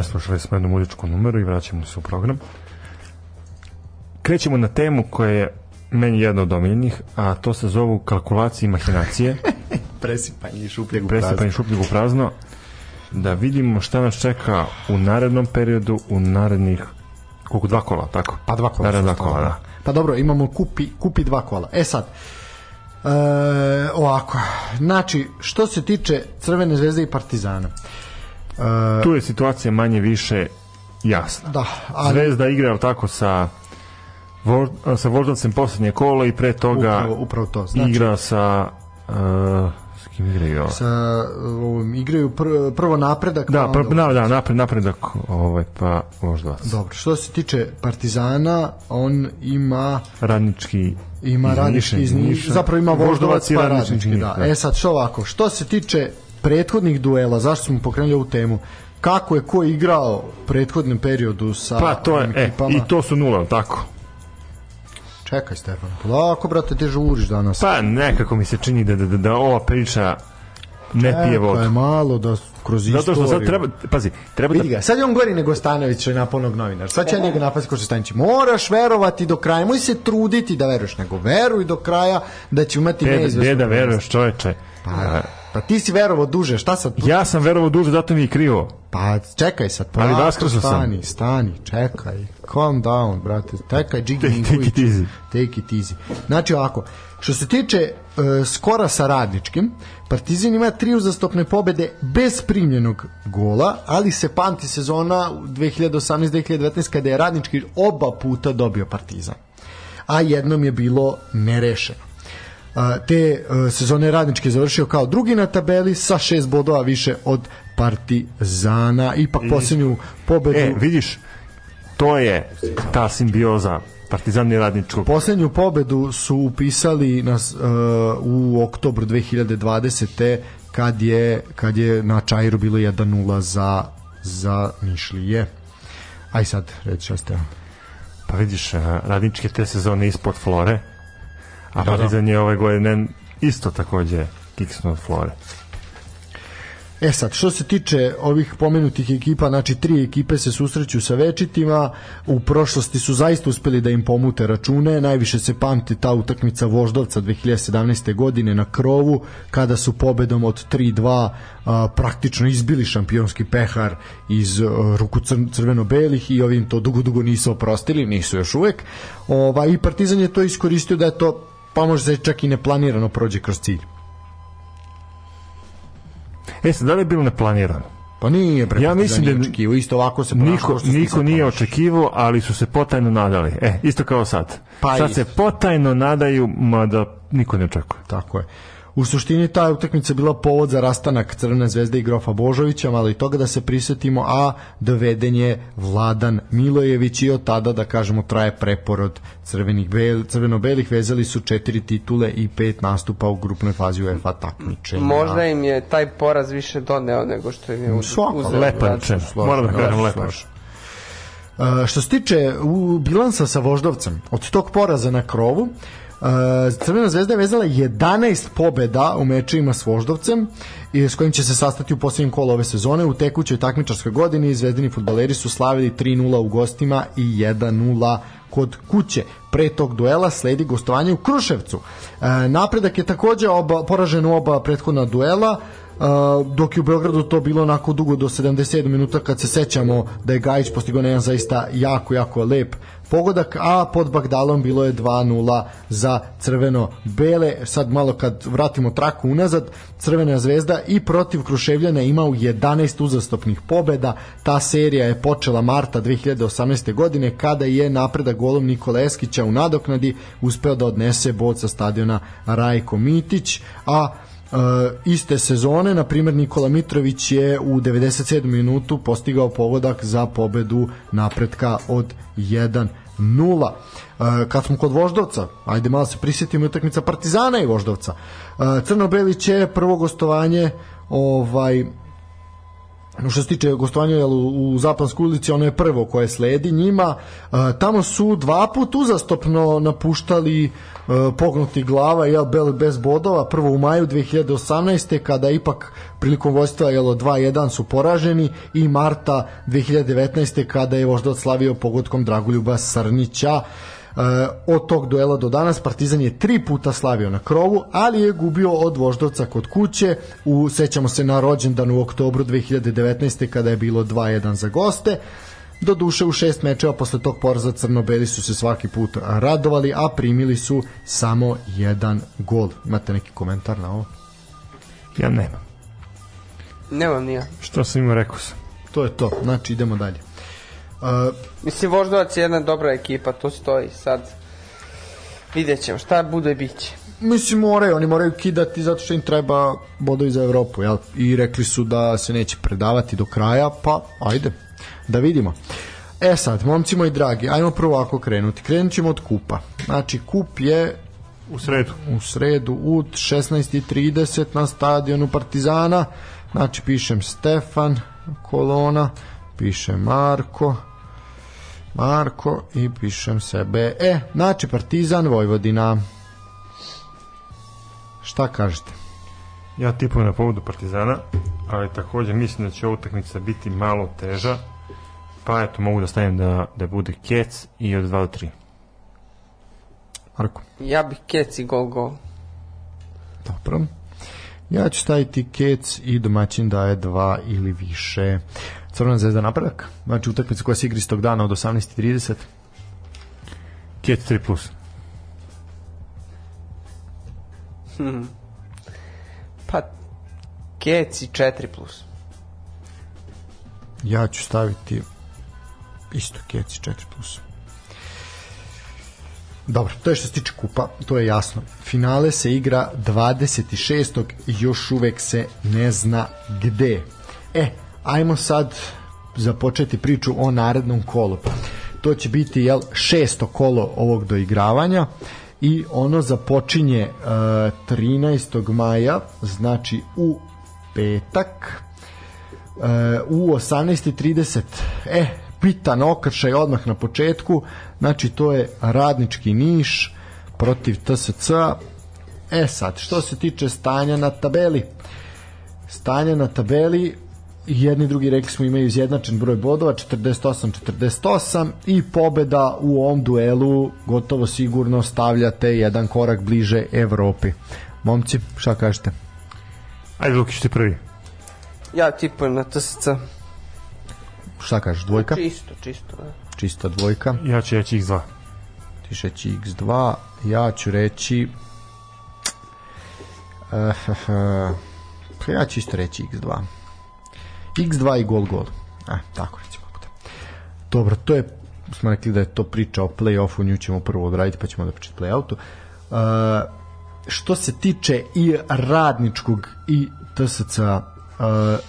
preslušali smo jednu muzičku numeru i vraćamo se u program. Krećemo na temu koja je meni jedna od omiljenih, a to se zovu kalkulacije i mahinacije. Presipanje i šupljeg u prazno. Presipanje šupljeg u prazno. Da vidimo šta nas čeka u narednom periodu, u narednih koliko dva kola, tako? Pa dva kola. Dva kola, ostala. da. Pa dobro, imamo kupi, kupi dva kola. E sad, e, ovako, znači, što se tiče Crvene zvezde i Partizana, e, Tu je situacija manje više jasna. da, ali Zvezda igra tako sa sa Voždovcem poslednje kolo i pre toga upravo, upravo to. Znači, igra sa uh, s kim igraju? sa ovim, igraju pr, prvo napredak. Da, pr, da, da, napred, napredak, ovaj, pa Voždovac. Dobro, što se tiče Partizana, on ima Radnički ima radnički iz Niša, zapravo ima Voždovac i pa radnički radnički, Niša, da. E sad što ovako, što se tiče prethodnih duela, zašto smo pokrenuli ovu temu? Kako je ko igrao u prethodnom periodu sa Pa to je, e, ekipama? i to su nula, tako? Čekaj Stefan, polako brate, ti žuriš danas. Pa nekako mi se čini da, da, da, da ova priča ne pije Čekaj vodu. malo da kroz istoriju. Zato što sad treba, pazi, treba Vidi da... ga, sad je on gori nego Stanović što je naponog novinar. Sad će ja njega napasti ko što Stanić. Moraš verovati do kraja, moj se truditi da veruješ, nego veruj do kraja da će imati neizvesno. gde da veruješ čoveče? Pa, pa ti si verovao duže, šta sad? Ja sam verovao duže, zato mi je krivo. Pa čekaj sad, Ali polako, vaskrso sam. stani, stani, čekaj, calm down, brate, čekaj, Džigi Take- take it easy. Take it easy. Znači ovako, što se tiče uh, skora sa radničkim, Partizan ima tri uzastopne pobede bez primljenog gola, ali se pamti sezona 2018-2019 kada je radnički oba puta dobio Partizan. A jednom je bilo nerešeno. Te uh, sezone radnički je završio kao drugi na tabeli sa šest bodova više od Partizana ipak posljednju pobedu E, vidiš, to je ta simbioza Partizan i radničkog. Poslednju pobedu su upisali nas, uh, u oktobru 2020. kad je, kad je na Čairu bilo 1-0 za, za Nišlije. Aj sad, reći šta ste. Pa vidiš, a, radničke te sezone ispod Flore, a Partizan je ove godine isto takođe kiksno od Flore. E sad, što se tiče ovih pomenutih ekipa, znači tri ekipe se susreću sa večitima, u prošlosti su zaista uspeli da im pomute račune, najviše se pamti ta utakmica Voždovca 2017. godine na krovu, kada su pobedom od 3-2 a, praktično izbili šampionski pehar iz a, ruku cr crveno-belih i ovim to dugo, dugo nisu oprostili, nisu još uvek. Ova, I Partizan je to iskoristio da je to, pa može se čak i neplanirano prođe kroz cilj. E sad, da li je bilo neplanirano? Pa nije bre. Ja mislim da- nije isto ovako se ponašao Niko, niko nije očekivao, ali su se potajno nadali. E, isto kao sad. Pa sad isto. se potajno nadaju, mada niko ne očekuje. Tako je. U suštini ta utakmica je bila povod za rastanak Crvene zvezde i Grofa Božovića, ali i toga da se prisetimo, a doveden je Vladan Milojević i od tada, da kažemo, traje preporod crvenih bel, crveno-belih, vezali su četiri titule i pet nastupa u grupnoj fazi UEFA takmičenja. Možda im je taj poraz više doneo nego što im je uzeo. Lepa rečeno. Složno, Moram da kažem lepa. Uh, što se tiče u bilansa sa Voždovcem, od tog poraza na krovu, uh, Crvena zvezda je vezala 11 pobeda u mečevima s Voždovcem i s kojim će se sastati u posljednjem kolu ove sezone. U tekućoj takmičarskoj godini zvezdini futbaleri su slavili 3-0 u gostima i 1-0 kod kuće. Pre tog duela sledi gostovanje u Kruševcu. E, napredak je takođe oba, poražen u oba prethodna duela, Uh, dok je u Beogradu to bilo onako dugo do 77 minuta kad se sećamo da je Gajić postigao na jedan zaista jako, jako lep pogodak, a pod Bagdalom bilo je 2-0 za crveno-bele. Sad malo kad vratimo traku unazad, Crvena zvezda i protiv Kruševljana ima u 11 uzastopnih pobeda. Ta serija je počela marta 2018. godine kada je napredak golom Nikola Eskića u nadoknadi uspeo da odnese bod sa stadiona Rajko Mitić, a Uh, iste sezone, na primjer Nikola Mitrović je u 97. minutu postigao pogodak za pobedu napretka od 1-0. Uh, kad smo kod Voždovca, ajde malo se prisjetimo utakmica Partizana i Voždovca. Uh, Crno-Beli će prvo gostovanje ovaj što se tiče gostovanja u, u Zapanskoj ulici, ono je prvo koje sledi njima. E, tamo su dva put uzastopno napuštali e, pognuti glava jel, bez bodova. Prvo u maju 2018. kada ipak prilikom vojstva jel, 2-1 su poraženi i marta 2019. kada je vožda odslavio pogodkom Dragoljuba Srnića. E, od tog duela do danas Partizan je tri puta slavio na krovu, ali je gubio od Voždovca kod kuće. U, sećamo se na rođendan u oktobru 2019. kada je bilo 2-1 za goste. Do duše u šest mečeva posle tog poraza Crnobeli su se svaki put radovali, a primili su samo jedan gol. Imate neki komentar na ovo? Ja nemam. Nemam nija. Što sam imao rekao sam. To je to, znači idemo dalje. Uh, Mislim, Voždovac je jedna dobra ekipa, to stoji sad. Vidjet ćemo, šta bude bit će. Mislim, moraju, oni moraju kidati zato što im treba bodovi za Evropu, jel? I rekli su da se neće predavati do kraja, pa ajde, da vidimo. E sad, momci moji dragi, ajmo prvo ako krenuti. Krenut ćemo od kupa. Znači, kup je u sredu. U sredu u 16.30 na stadionu Partizana. Znači, pišem Stefan, kolona, piše Marko, Marko i pišem sebe. E, znači Partizan Vojvodina. Šta kažete? Ja tipujem na povodu Partizana, ali takođe mislim da će ova utakmica biti malo teža, pa eto mogu da stavim da, da bude Kec i od 2 do 3. Marko? Ja bih Kec i gol gol. Dobro. Ja ću staviti Kec i domaćin daje 2 ili više. Crvena zvezda napredak. Znači utakmica koja se igra istog dana od 18:30. Ket 3 plus. Hmm. Pa Keci 4 plus. Ja ću staviti isto Keci 4 plus. Dobro, to je što se tiče kupa, to je jasno. Finale se igra 26. i još uvek se ne zna gde. E, ajmo sad započeti priču o narednom kolu. To će biti jel, šesto kolo ovog doigravanja i ono započinje uh, e, 13. maja, znači u petak uh, u 18.30 e, pitan okršaj odmah na početku znači to je radnički niš protiv TSC e sad, što se tiče stanja na tabeli stanje na tabeli jedni drugi rekli smo imaju izjednačen broj bodova 48-48 i pobeda u ovom duelu gotovo sigurno stavljate jedan korak bliže Evropi momci, šta kažete? Ajde Lukić ti prvi ja tipujem na TSC šta kažeš, dvojka? čisto, čisto da. čista dvojka ja ću reći x2 ti šeći x2 ja ću reći uh, uh, ja ću isto reći x2 x2 i gol gol. E, tako recimo. Dobro, to je smo rekli da je to priča o play-offu, nju ćemo prvo odraditi pa ćemo da pričati play-outu. Uh, što se tiče i radničkog i TSC uh,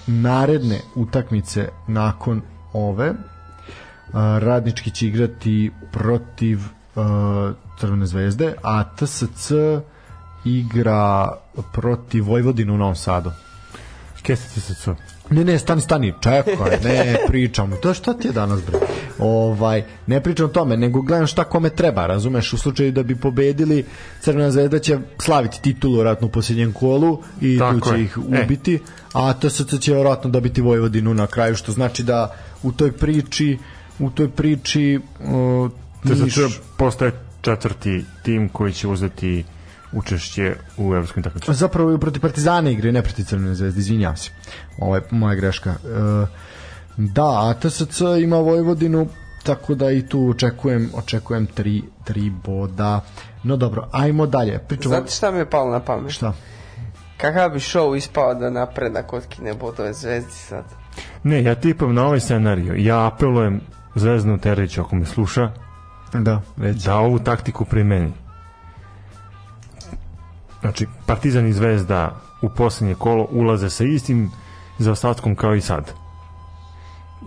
naredne utakmice nakon ove uh, radnički će igrati protiv uh, Crvene zvezde, a TSC igra protiv Vojvodinu u Novom Sadu. Keste TSC. Ne, ne, stani, stani, čekaj, ne pričam. To šta ti je danas, bre? Ovaj, ne pričam o tome, nego gledam šta kome treba, razumeš? U slučaju da bi pobedili, Crvena zvezda će slaviti titulu vjerojatno u posljednjem kolu i Tako tu će je. ih e. ubiti, e. a TSC će vjerojatno dobiti Vojvodinu na kraju, što znači da u toj priči u toj priči uh, TSC postaje četvrti tim koji će uzeti učešće u evropskom takmičenju. Zapravo i protiv Partizana igre, ne protiv Crvene zvezde, izvinjavam se. Ovo je moja greška. E, da, a TSC ima Vojvodinu, tako da i tu očekujem očekujem tri, tri boda. No dobro, ajmo dalje. Pričamo... Znate šta mi je palo na pamet? Šta? Kakav bi show ispao da napredak otkine bodove zvezdi sad? Ne, ja tipam na ovaj scenariju. Ja apelujem Zvezdanu Teriću ako me sluša da, reći. da ovu taktiku primeni znači Partizan i Zvezda u poslednje kolo ulaze sa istim zaostatkom kao i sad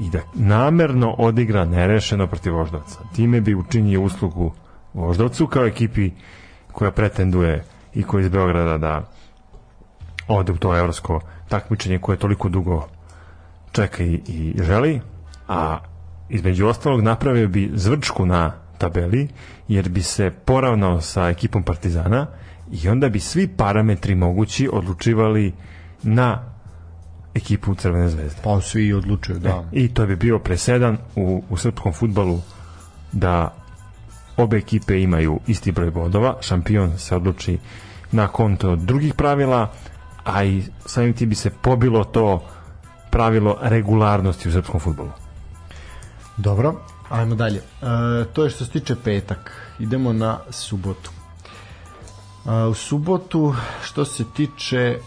i da namerno odigra nerešeno protiv Voždovca. Time bi učinio uslugu Voždovcu kao ekipi koja pretenduje i koja iz Beograda da ode u to evropsko takmičenje koje je toliko dugo čeka i, i želi, a između ostalog napravio bi zvrčku na tabeli, jer bi se poravnao sa ekipom Partizana i onda bi svi parametri mogući odlučivali na ekipu Crvene zvezde. Pa svi odlučuju, da. I to bi bio presedan u, u srpskom futbalu da obe ekipe imaju isti broj bodova, šampion se odluči na konto drugih pravila, a i samim ti bi se pobilo to pravilo regularnosti u srpskom futbolu. Dobro, ajmo dalje. E, to je što se tiče petak. Idemo na subotu. U subotu, što se tiče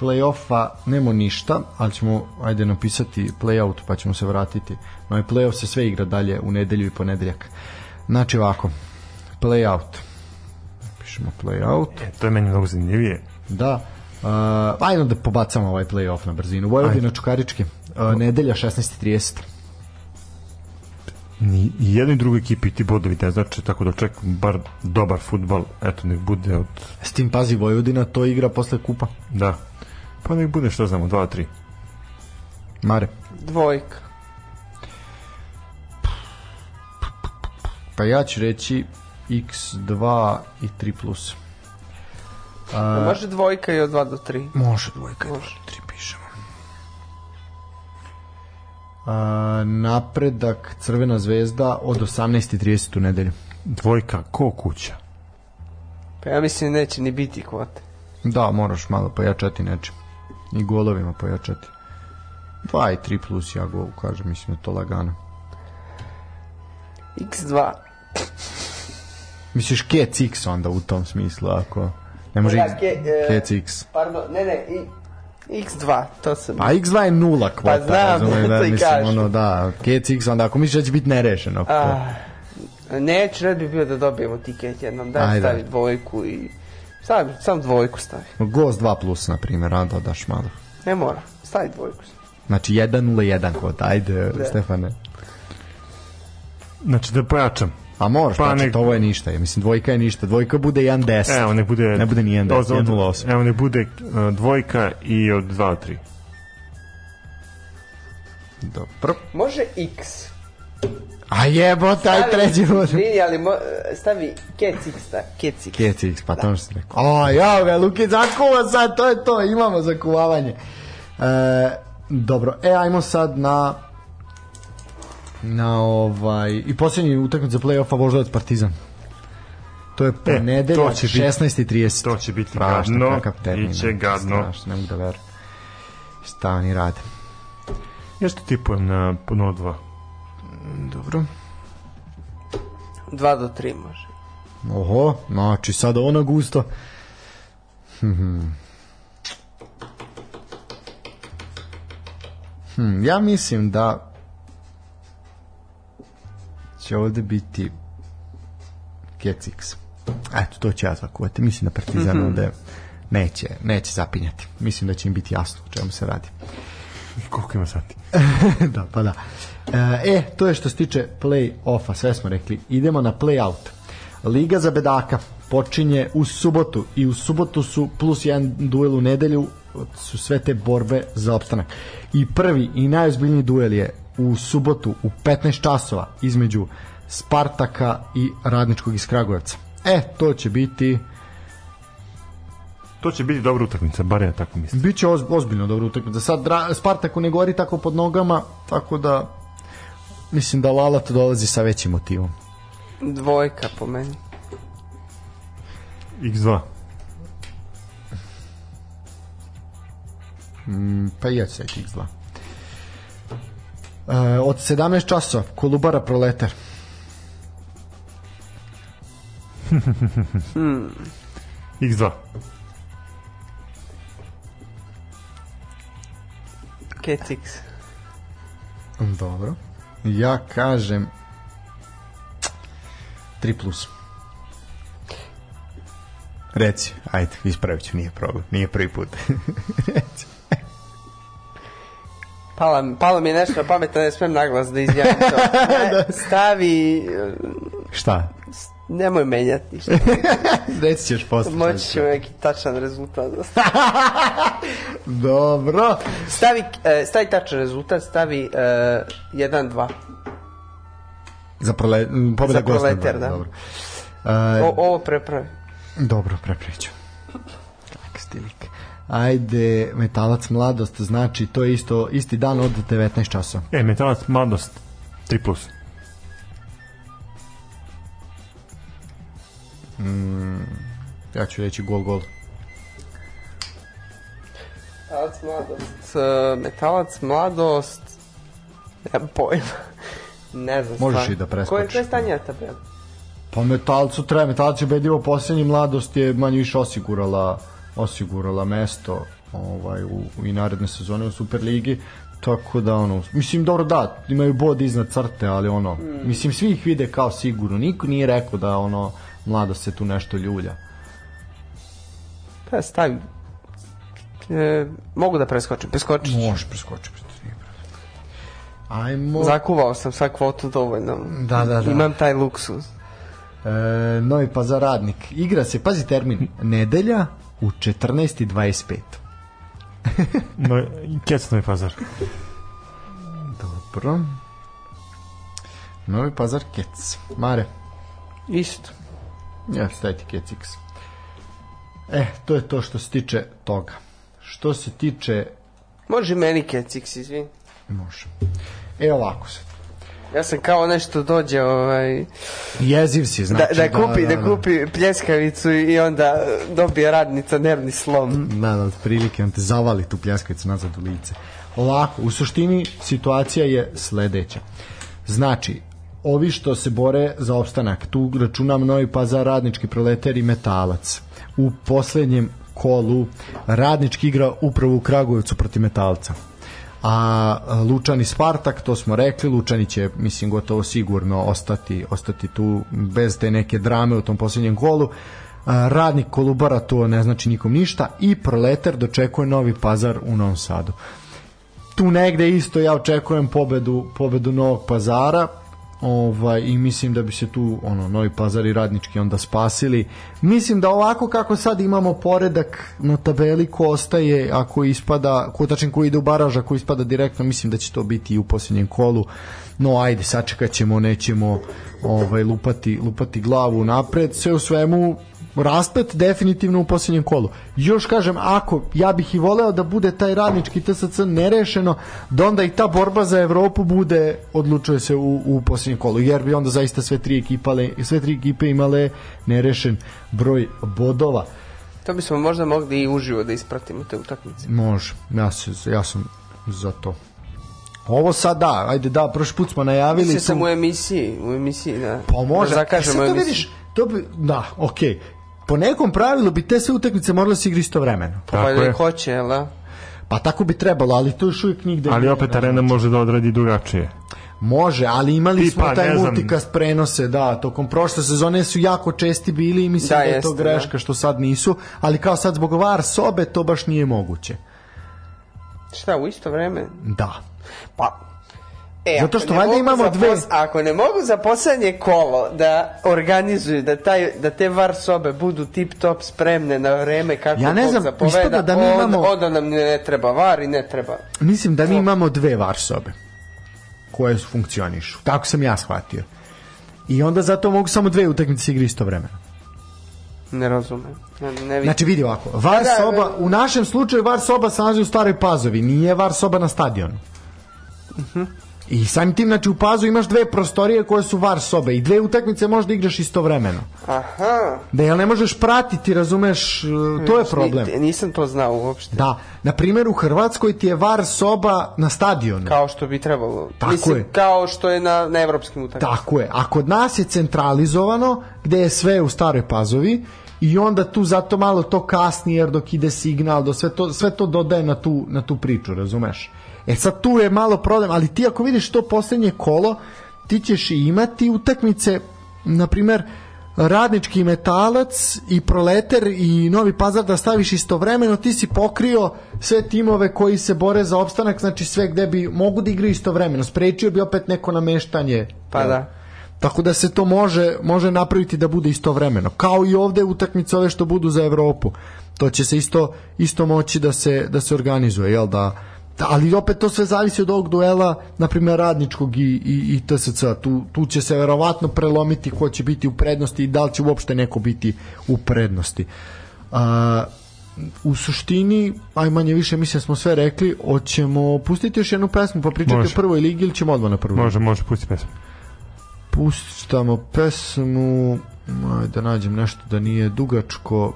play-offa, nemo ništa, ali ćemo, ajde, napisati play-out, pa ćemo se vratiti. No i play-off se sve igra dalje u nedelju i ponedeljak. Znači ovako, play-out. Pišemo play-out. E, to je meni mnogo zanimljivije. Da. Uh, ajde da pobacamo ovaj play-off na brzinu. Vojvodina Čukarički. Uh, nedelja 16.30. Ni i jednoj drugoj ekipi ti bodovi ne znači, tako da čekam bar dobar futbal, eto nek bude od... S tim pazi Vojvodina, to igra posle kupa. Da. Pa nek bude što znamo, 2-3. Mare. Dvojka. Pa ja ću reći x2 i 3+. Plus. A, može dvojka i od 2 do 3. Može dvojka i 2 do 3 pišemo. A, napredak Crvena zvezda od 18.30 u nedelju. Dvojka, ko kuća? Pa ja mislim neće ni biti kvote. Da, moraš malo pojačati nečim. I golovima pojačati. 2 i 3 plus ja gol kažem, mislim da to lagano. X2. Misliš kec X onda u tom smislu, ako... Ne može Ja, X, ke, e, kec X. Pardon, ne, ne, i, X2, to sam... Pa X2 je nula kvota. Pa znam, razumeš, da, to i mislim, kažem. ono, da, kec X, onda ako misliš da će biti nerešeno. Ah, neću, red bi bio da dobijemo tiket jednom, Ajde. stavi dvojku i... Stavi, sam dvojku stavi. Gost 2 plus, na primjer, a dodaš malo. Ne mora, stavi dvojku. Znači 1-0-1 kvota, ajde, Da. Stefane. Znači da pojačam. A moraš, Pa nek- ovo je ništa. Ja mislim, dvojka je ništa. Dvojka bude 1-10. Evo, ne bude... Ne bude ni 1-10, od- od- 1-0-8. Evo, ne bude uh, dvojka i od 2-3. Dobro. Može X. A jebo, taj Stavi- treći bude. Izvini, ali mo, stavi kec X, da, kec X. Kec X, pa to što rekao. A, ja ga, Luki, zakuva sad, to je to, imamo zakuvavanje. E, dobro, e, ajmo sad na na ovaj i posljednji utakmic za play-offa Voždovac Partizan. To je ponedeljak to će biti- 16:30. to će biti Strašno, gadno, kakav termin, biće gadno. Strašno, ne mogu da verujem. Šta oni rade? Ja što tipujem na po 0-2. Dobro. 2 do 3 može. Oho, znači sad ono gusto. Hm, ja mislim da će ovde biti Kecix. Eto, to ću ja zakuvati. Mislim da Partizan ovde neće, neće zapinjati. Mislim da će im biti jasno o čemu se radi. Koliko ima sati? da, pa da. E, to je što se tiče play-offa, sve smo rekli. Idemo na play-out. Liga za bedaka počinje u subotu i u subotu su plus jedan duel u nedelju su sve te borbe za opstanak. I prvi i najozbiljniji duel je u subotu u 15 časova između Spartaka i Radničkog iz Kragujevca. E, to će biti To će biti dobra utakmica, bar ja tako mislim. Biće oz, ozbiljno dobro utakmica. Sad Spartaku ne gori tako pod nogama, tako da mislim da Lalat dolazi sa većim motivom. Dvojka po meni. X2. Mm, pa i ja ću sajti X2. E, od 17 časova Kolubara Proletar. X2. Kec X. Dobro. Ja kažem 3 plus. Reci, ajde, ispravit ću, nije problem, nije prvi put. Reci. Pala, palo mi je nešto na pamet, ne smem naglas da izjavim to. Stavi, Šta? Nemoj menjati. Reći ćeš posle. Moći ću neki tačan rezultat. Dobro. stavi, e, stavi tačan rezultat, stavi e, 1-2. Za prole, pobjeda Za proletar, da. Dobro. E, O, ovo prepravi. Dobro, prepriču. Kak stilik. Ajde, metalac mladost, znači to je isto isti dan od 19 časova. E, metalac mladost 3+. Plus. Ja ću reći gol gol. Metalac mladost. E, metalac mladost. Nemam pojma. Ne znam. Možeš stvarno. i da preskočiš. Koje, koje stanje je tabela? Pa metalcu treba, metalac je ubedljivo posljednji mladost je manje više osigurala osigurala mesto ovaj u, u i naredne sezone u Superligi tako da ono mislim dobro da imaju bod iznad crte ali ono mm. mislim svi ih vide kao sigurno niko nije rekao da ono mladost se tu nešto ljulja Pa stavi. E, mogu da preskočim. Preskočit ću. možeš preskočiti ajmo Zakuvao sam sad kvotu dovoljno. Da, da, da. Imam taj luksuz. E, Novi Pazar radnik. Igra se, pazi termin, nedelja u 14.25. No, Kec Novi Pazar. Dobro. Novi Pazar Kec. Mare, Isto. ja staj ti Kec X. E, to je to što se tiče toga. Što se tiče... Može meni kecix, izvin. Može. E, ovako se. Ja sam kao nešto dođe ovaj, Jeziv si, da, znači... da, kupi, da, kupi pljeskavicu i onda dobije radnica nervni slom. Da, da, otprilike on te zavali tu pljeskavicu nazad u lice. Ovako, u suštini situacija je sledeća. Znači, ovi što se bore za opstanak, tu računam Novi Pazar, Radnički proletar i Metalac. U poslednjem kolu Radnički igra upravo u Kragujevcu protiv Metalca a Lučan i Spartak, to smo rekli, Lučani će, mislim, gotovo sigurno ostati, ostati tu bez te neke drame u tom posljednjem kolu. A, Radnik Kolubara to ne znači nikom ništa i Proletar dočekuje Novi Pazar u Novom Sadu. Tu negde isto ja očekujem pobedu, pobedu Novog Pazara, ovaj i mislim da bi se tu ono Novi Pazar i Radnički onda spasili. Mislim da ovako kako sad imamo poredak na tabeli ko ostaje ako ispada ko tačan ko ide u baraž ako ispada direktno mislim da će to biti i u posljednjem kolu. No ajde sačekaćemo nećemo ovaj lupati lupati glavu napred sve u svemu rasplet definitivno u posljednjem kolu. Još kažem, ako ja bih i voleo da bude taj radnički TSC nerešeno, da onda i ta borba za Evropu bude, odlučuje se u, u posljednjem kolu, jer bi onda zaista sve tri, ekipale, sve tri ekipe imale nerešen broj bodova. To bismo možda mogli i uživo da ispratimo te utakmice. Može, ja, se, ja sam za to. Ovo sad da, ajde da, prošli put smo najavili. Mislim sam tu- u emisiji, u emisiji, da. Pa može, Da zakažemo e, to vidiš, to bi, da, okej. Po nekom pravilu bi te sve utakmice morale se igrati istovremeno. Pa Tako da je. hoće, jel da? Pa tako bi trebalo, ali to još uvijek nigde Ali opet arena može da odradi drugačije. Može, ali imali Tipa, smo taj multikast prenose, da, tokom prošle sezone su jako česti bili i mislim da, Da, je to jeste, greška što sad nisu, ali kao sad zbog VAR sobe to baš nije moguće. Šta, u isto vreme? Da. Pa, E, Zato što valjda imamo dve- Ako ne mogu za poslednje kolo da organizuju, da, taj, da te var sobe budu tip top spremne na vreme kako Ja ne znam, zapoveda, da mi onda- imamo- onda nam ne treba var i ne treba. Mislim da mi imamo dve VAR sobe koje funkcionišu. Tako sam ja shvatio. I onda zato mogu samo dve utakmice igri istovremeno. Ne razumem. Ne, ne vidim. Znači vidi ovako, VAR Da, da, soba, da. u našem slučaju VAR soba se nalazi u Staroj Pazovi, nije VAR soba na stadionu. I samim tim, znači u Pazu imaš dve prostorije koje su VAR sobe i dve utakmice možda igraš istovremeno. Aha. Da jel ne možeš pratiti, razumeš, e, to je problem. Ni- nisam to znao uopšte. Da, na primjer u Hrvatskoj ti je VAR soba na stadionu. Kao što bi trebalo. Tako Mislim, je. kao što je na, na evropskim utakmicama. Tako je, a kod nas je centralizovano gde je sve u staroj pazovi i onda tu zato malo to kasni jer dok ide signal, do sve to, sve to dodaje na tu, na tu priču, razumeš? E sad tu je malo problem, ali ti ako vidiš to poslednje kolo, ti ćeš i imati utakmice, na primer, radnički metalac i proleter i novi pazar da staviš istovremeno ti si pokrio sve timove koji se bore za opstanak znači sve gde bi mogu da igraju istovremeno sprečio bi opet neko nameštanje Pa da. Tako da se to može, može napraviti da bude istovremeno. Kao i ovde utakmice ove što budu za Evropu. To će se isto, isto moći da se, da se organizuje, jel da, da ali opet to sve zavisi od ovog duela, na primjer radničkog i, i, i TSC. Tu, tu će se verovatno prelomiti ko će biti u prednosti i da li će uopšte neko biti u prednosti. A, u suštini, aj manje više mislim smo sve rekli, hoćemo pustiti još jednu pesmu pa pričati Može. o prvoj ligi ili ćemo odmah na prvu? Može, može, pusti pesmu. Puštamo pesmu, aj da nađem nešto da nije dugačko,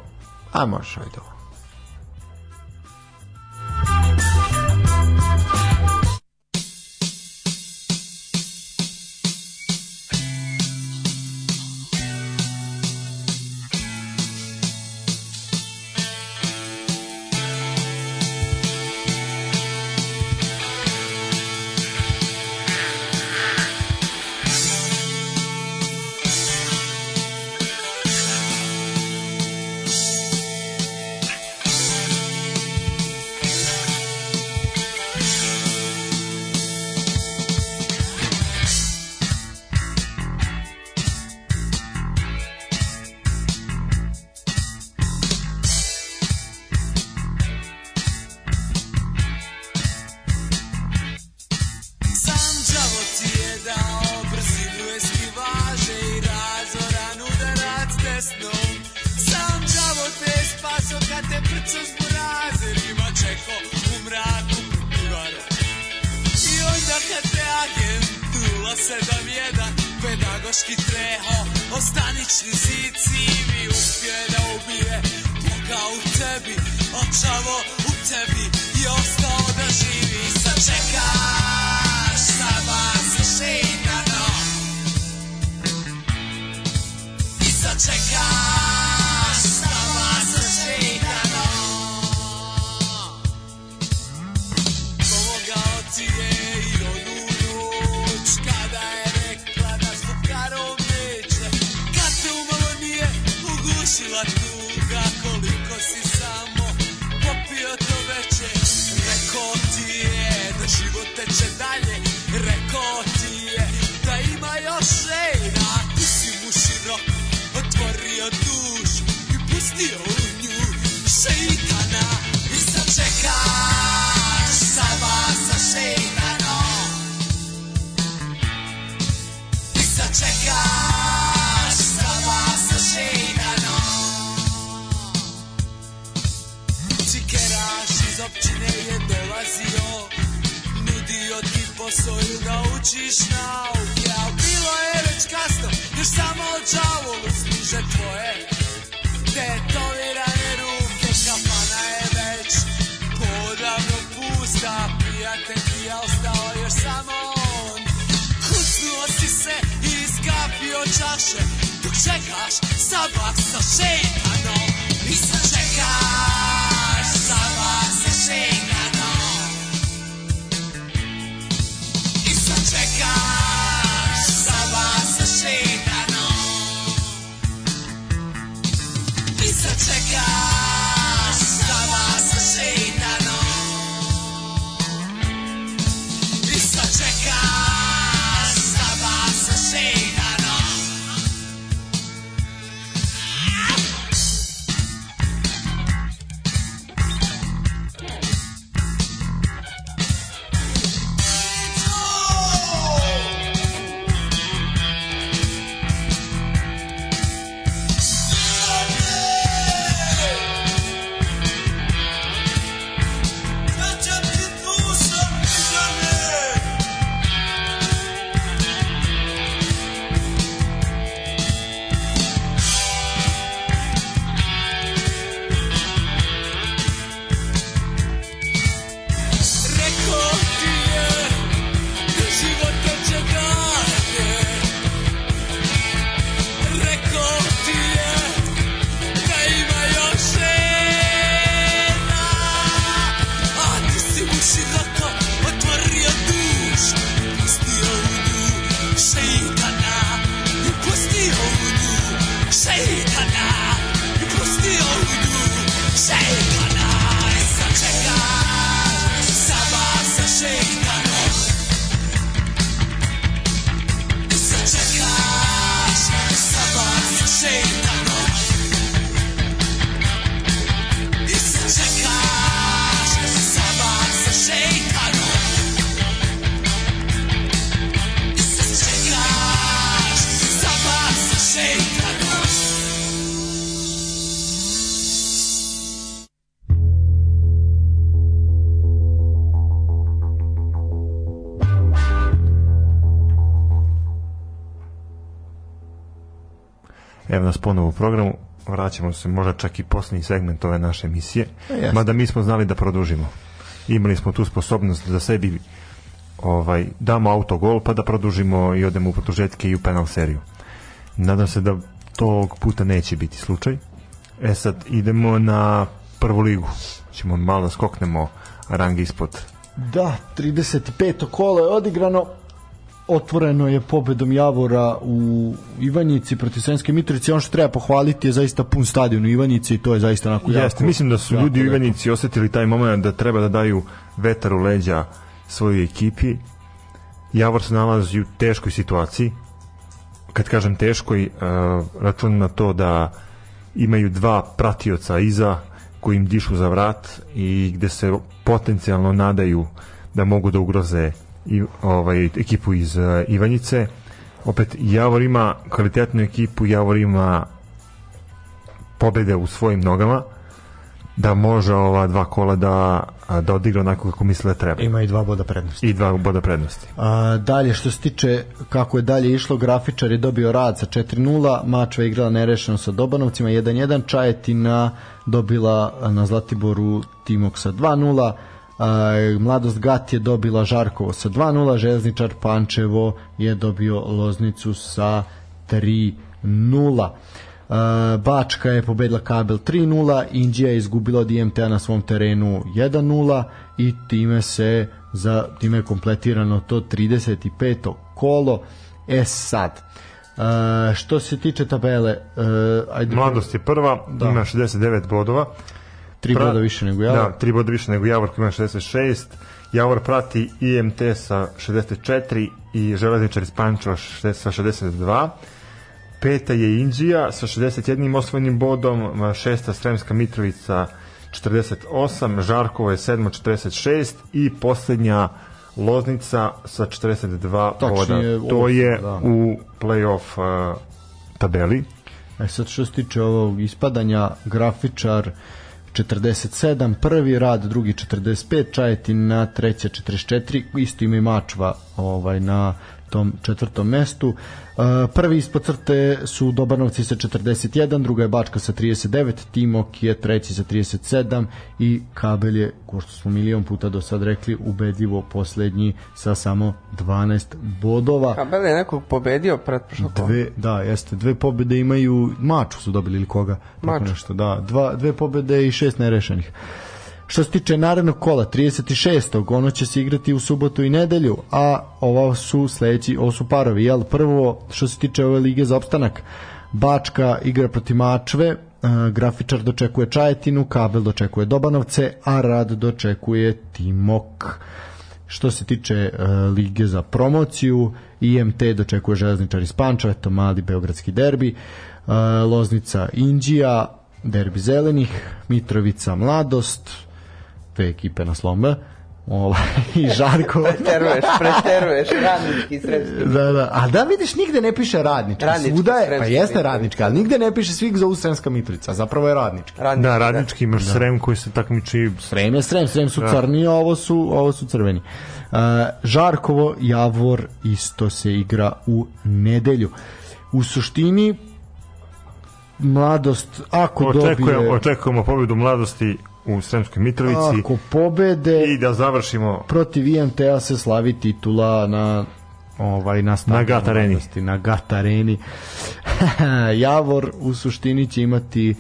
a može, ajde ovo. Ugušila tuga Koliko si samo popio to veče. Rekao ti je da život teče dalje. Rekao ti je da ima još žena. Ti si mu široko otvorio dušu I pustio posao naučiš nauke A bilo je već kasno Još samo džavolu služe tvoje. Tetovirane ruke Kafana je već Podavno pusta. Prijatelj ti je ostao još samo on. Kucnuo si se i iskapio čaše. Dok čekaš sabak sa šeitanom programu, vraćamo se možda čak i posljednji segment ove naše emisije, jeste. mada mi smo znali da produžimo. Imali smo tu sposobnost da sebi ovaj, damo autogol pa da produžimo i odemo u produžetke i u penal seriju. Nadam se da tog puta neće biti slučaj. E sad idemo na prvu ligu. Ćemo malo da skoknemo rang ispod. Da, 35. kolo je odigrano. Otvoreno je pobedom Javora u Ivanjici protiv Sremske Mitrovice. Ono što treba pohvaliti je zaista pun stadion u Ivanjici i to je zaista onako jako... Jeste, mislim da su ljudi u. Ivanjici osetili taj moment da treba da daju vetar u leđa svojoj ekipi. Javor se nalazi u teškoj situaciji. Kad kažem teškoj, uh, računam na to da imaju dva pratioca iza koji im dišu za vrat i gde se potencijalno nadaju da mogu da ugroze i ovaj ekipu iz uh, Ivanjice. Opet Javor ima kvalitetnu ekipu, Javor ima pobede u svojim nogama da može ova dva kola da, da odigra onako kako misle da treba. Ima i dva boda prednosti. I dva boda prednosti. A, dalje što se tiče kako je dalje išlo, grafičar je dobio rad sa 4-0, Mačva je igrala nerešeno sa Dobanovcima 1-1, Čajetina dobila na Zlatiboru Timok sa 2-0, a, Mladost Gat je dobila Žarkovo sa 2-0, Železničar Pančevo je dobio Loznicu sa 3-0. Uh, Bačka je pobedila Kabel 3-0, Indija je izgubila od IMT-a na svom terenu 1-0 i time se za time je kompletirano to 35. kolo. E sad, uh, što se tiče tabele, uh, ajde Mladost je prva, Da. ima 69 bodova. Tri Pra- boda više nego ja. Da, tri boda više nego Javor koji ima 66. Javor prati IMT sa 64 i Železničar iz Pančeva sa 62. Peta je Indija sa 61 osvojenim bodom, šesta Sremska Mitrovica 48, Žarkovo je sedmo 46 i poslednja Loznica sa 42 Tačnije, boda. To je da. u play-off uh, tabeli. E sad što se tiče ovog ispadanja, grafičar 47, prvi rad, drugi 45, Čajetina treća 44, isto ima i Mačva ovaj, na tom četvrtom mestu. Uh, prvi ispod crte su Dobanovci sa 41, druga je Bačka sa 39, Timok je treći sa 37 i Kabel je, ko što smo milion puta do sad rekli, ubedljivo poslednji sa samo 12 bodova. Kabel je nekog pobedio pretprošlo. Dve, da, jeste. Dve pobede imaju, Maču su dobili ili koga? Maču. nešto, da. Dva, dve pobede i šest nerešenih. Što se tiče narednog kola, 36. ono će se igrati u subotu i nedelju, a ovo su sledeći, ovo su parovi, jel? Prvo, što se tiče ove lige za opstanak, Bačka igra protiv Mačve, e, grafičar dočekuje Čajetinu, Kabel dočekuje Dobanovce, a Rad dočekuje Timok. Što se tiče uh, lige za promociju, IMT dočekuje železničar iz Pančeva, eto mali beogradski derbi, uh, Loznica Indija, derbi zelenih, Mitrovica Mladost, dve ekipe na slombe, ovaj, i Žarko. Preteruješ, preteruješ, radnički sredski. da, da. A da vidiš, nigde ne piše radnički. Radnički, Svuda je, pa jeste radnički, ali nigde ne piše svih za Sremska Mitrovica, zapravo je radnički. Radnički, Da, radnički imaš Srem koji se takmiči Srem je Srem, Srem su crni, a ovo su, ovo su crveni. Uh, Žarkovo, Javor isto se igra u nedelju. U suštini mladost ako očekujemo, dobije očekujemo pobedu mladosti u Sremskoj Mitrovici ako pobede i da završimo protiv IMT-a se slavi titula na ovaj na stadionu Gat Areni. mladosti, na Gat Areni. Javor u suštini će imati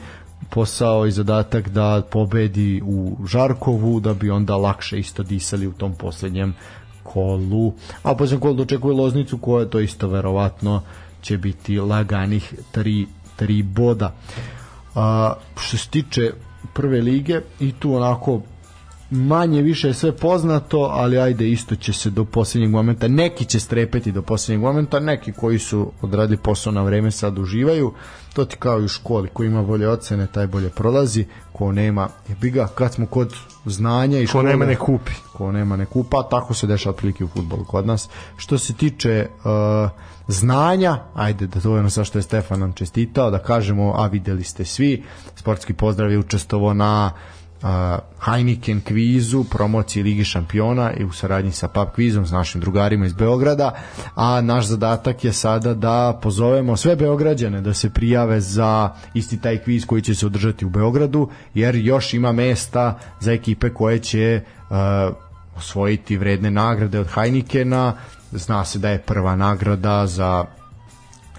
posao i zadatak da pobedi u Žarkovu da bi onda lakše isto disali u tom poslednjem kolu. A poslednjem kolu dočekuje Loznicu koja to isto verovatno će biti laganih tri, tri boda. A, što se tiče prve lige i tu onako manje više je sve poznato, ali ajde isto će se do posljednjeg momenta, neki će strepeti do posljednjeg momenta, neki koji su odradili posao na vreme sad uživaju, to ti kao i u školi, ko ima bolje ocene, taj bolje prolazi, ko nema, jebi ga, kad smo kod znanja i ko škole, nema ne kupi ko nema ne kupa, tako se dešava otprilike u futbolu kod nas. Što se tiče uh, znanja, ajde da to je ono sa što je Stefan nam čestitao, da kažemo, a videli ste svi, sportski pozdrav je učestvovao na uh, Heineken kvizu, promociji Ligi šampiona i u saradnji sa pub kvizom s našim drugarima iz Beograda, a naš zadatak je sada da pozovemo sve Beograđane da se prijave za isti taj kviz koji će se održati u Beogradu, jer još ima mesta za ekipe koje će uh, osvojiti vredne nagrade od Heinekena, zna se da je prva nagrada za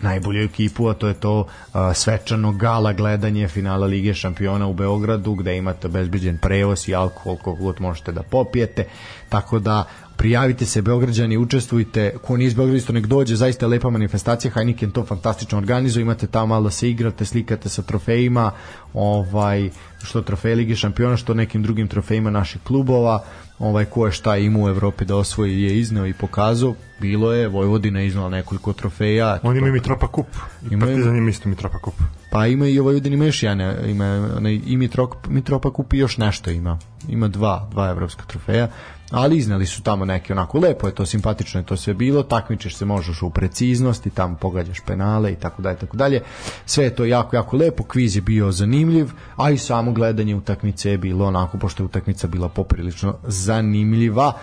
najbolju ekipu, a to je to uh, svečano gala gledanje finala Lige šampiona u Beogradu, gde imate obezbeđen prevoz i alkohol koliko god možete da popijete, tako da prijavite se Beograđani, učestvujte, ko nije iz Beograda isto nek dođe, zaista je lepa manifestacija, Heineken to fantastično organizuje, imate tamo malo da se igrate, slikate sa trofejima, ovaj, što trofej Lige šampiona, što nekim drugim trofejima naših klubova, ovaj ko je šta ima u Evropi da osvoji je izneo i pokazao bilo je Vojvodina iznala nekoliko trofeja On ima i Mitropa kup. I Imaju- Partizan ima isto Mitropa kup. pa ima i Vojvodina ima još jedan ima onaj i Mitrok, Mitropa kup i još nešto ima ima dva dva evropska trofeja ali izneli su tamo neke onako lepo je to simpatično je to sve bilo takmičiš se možeš u preciznosti tamo pogađaš penale i tako dalje tako dalje. Sve je to jako jako lepo kviz je bio zanimljiv a i samo gledanje utakmice je bilo onako pošto je utakmica bila poprilično zanimljiva.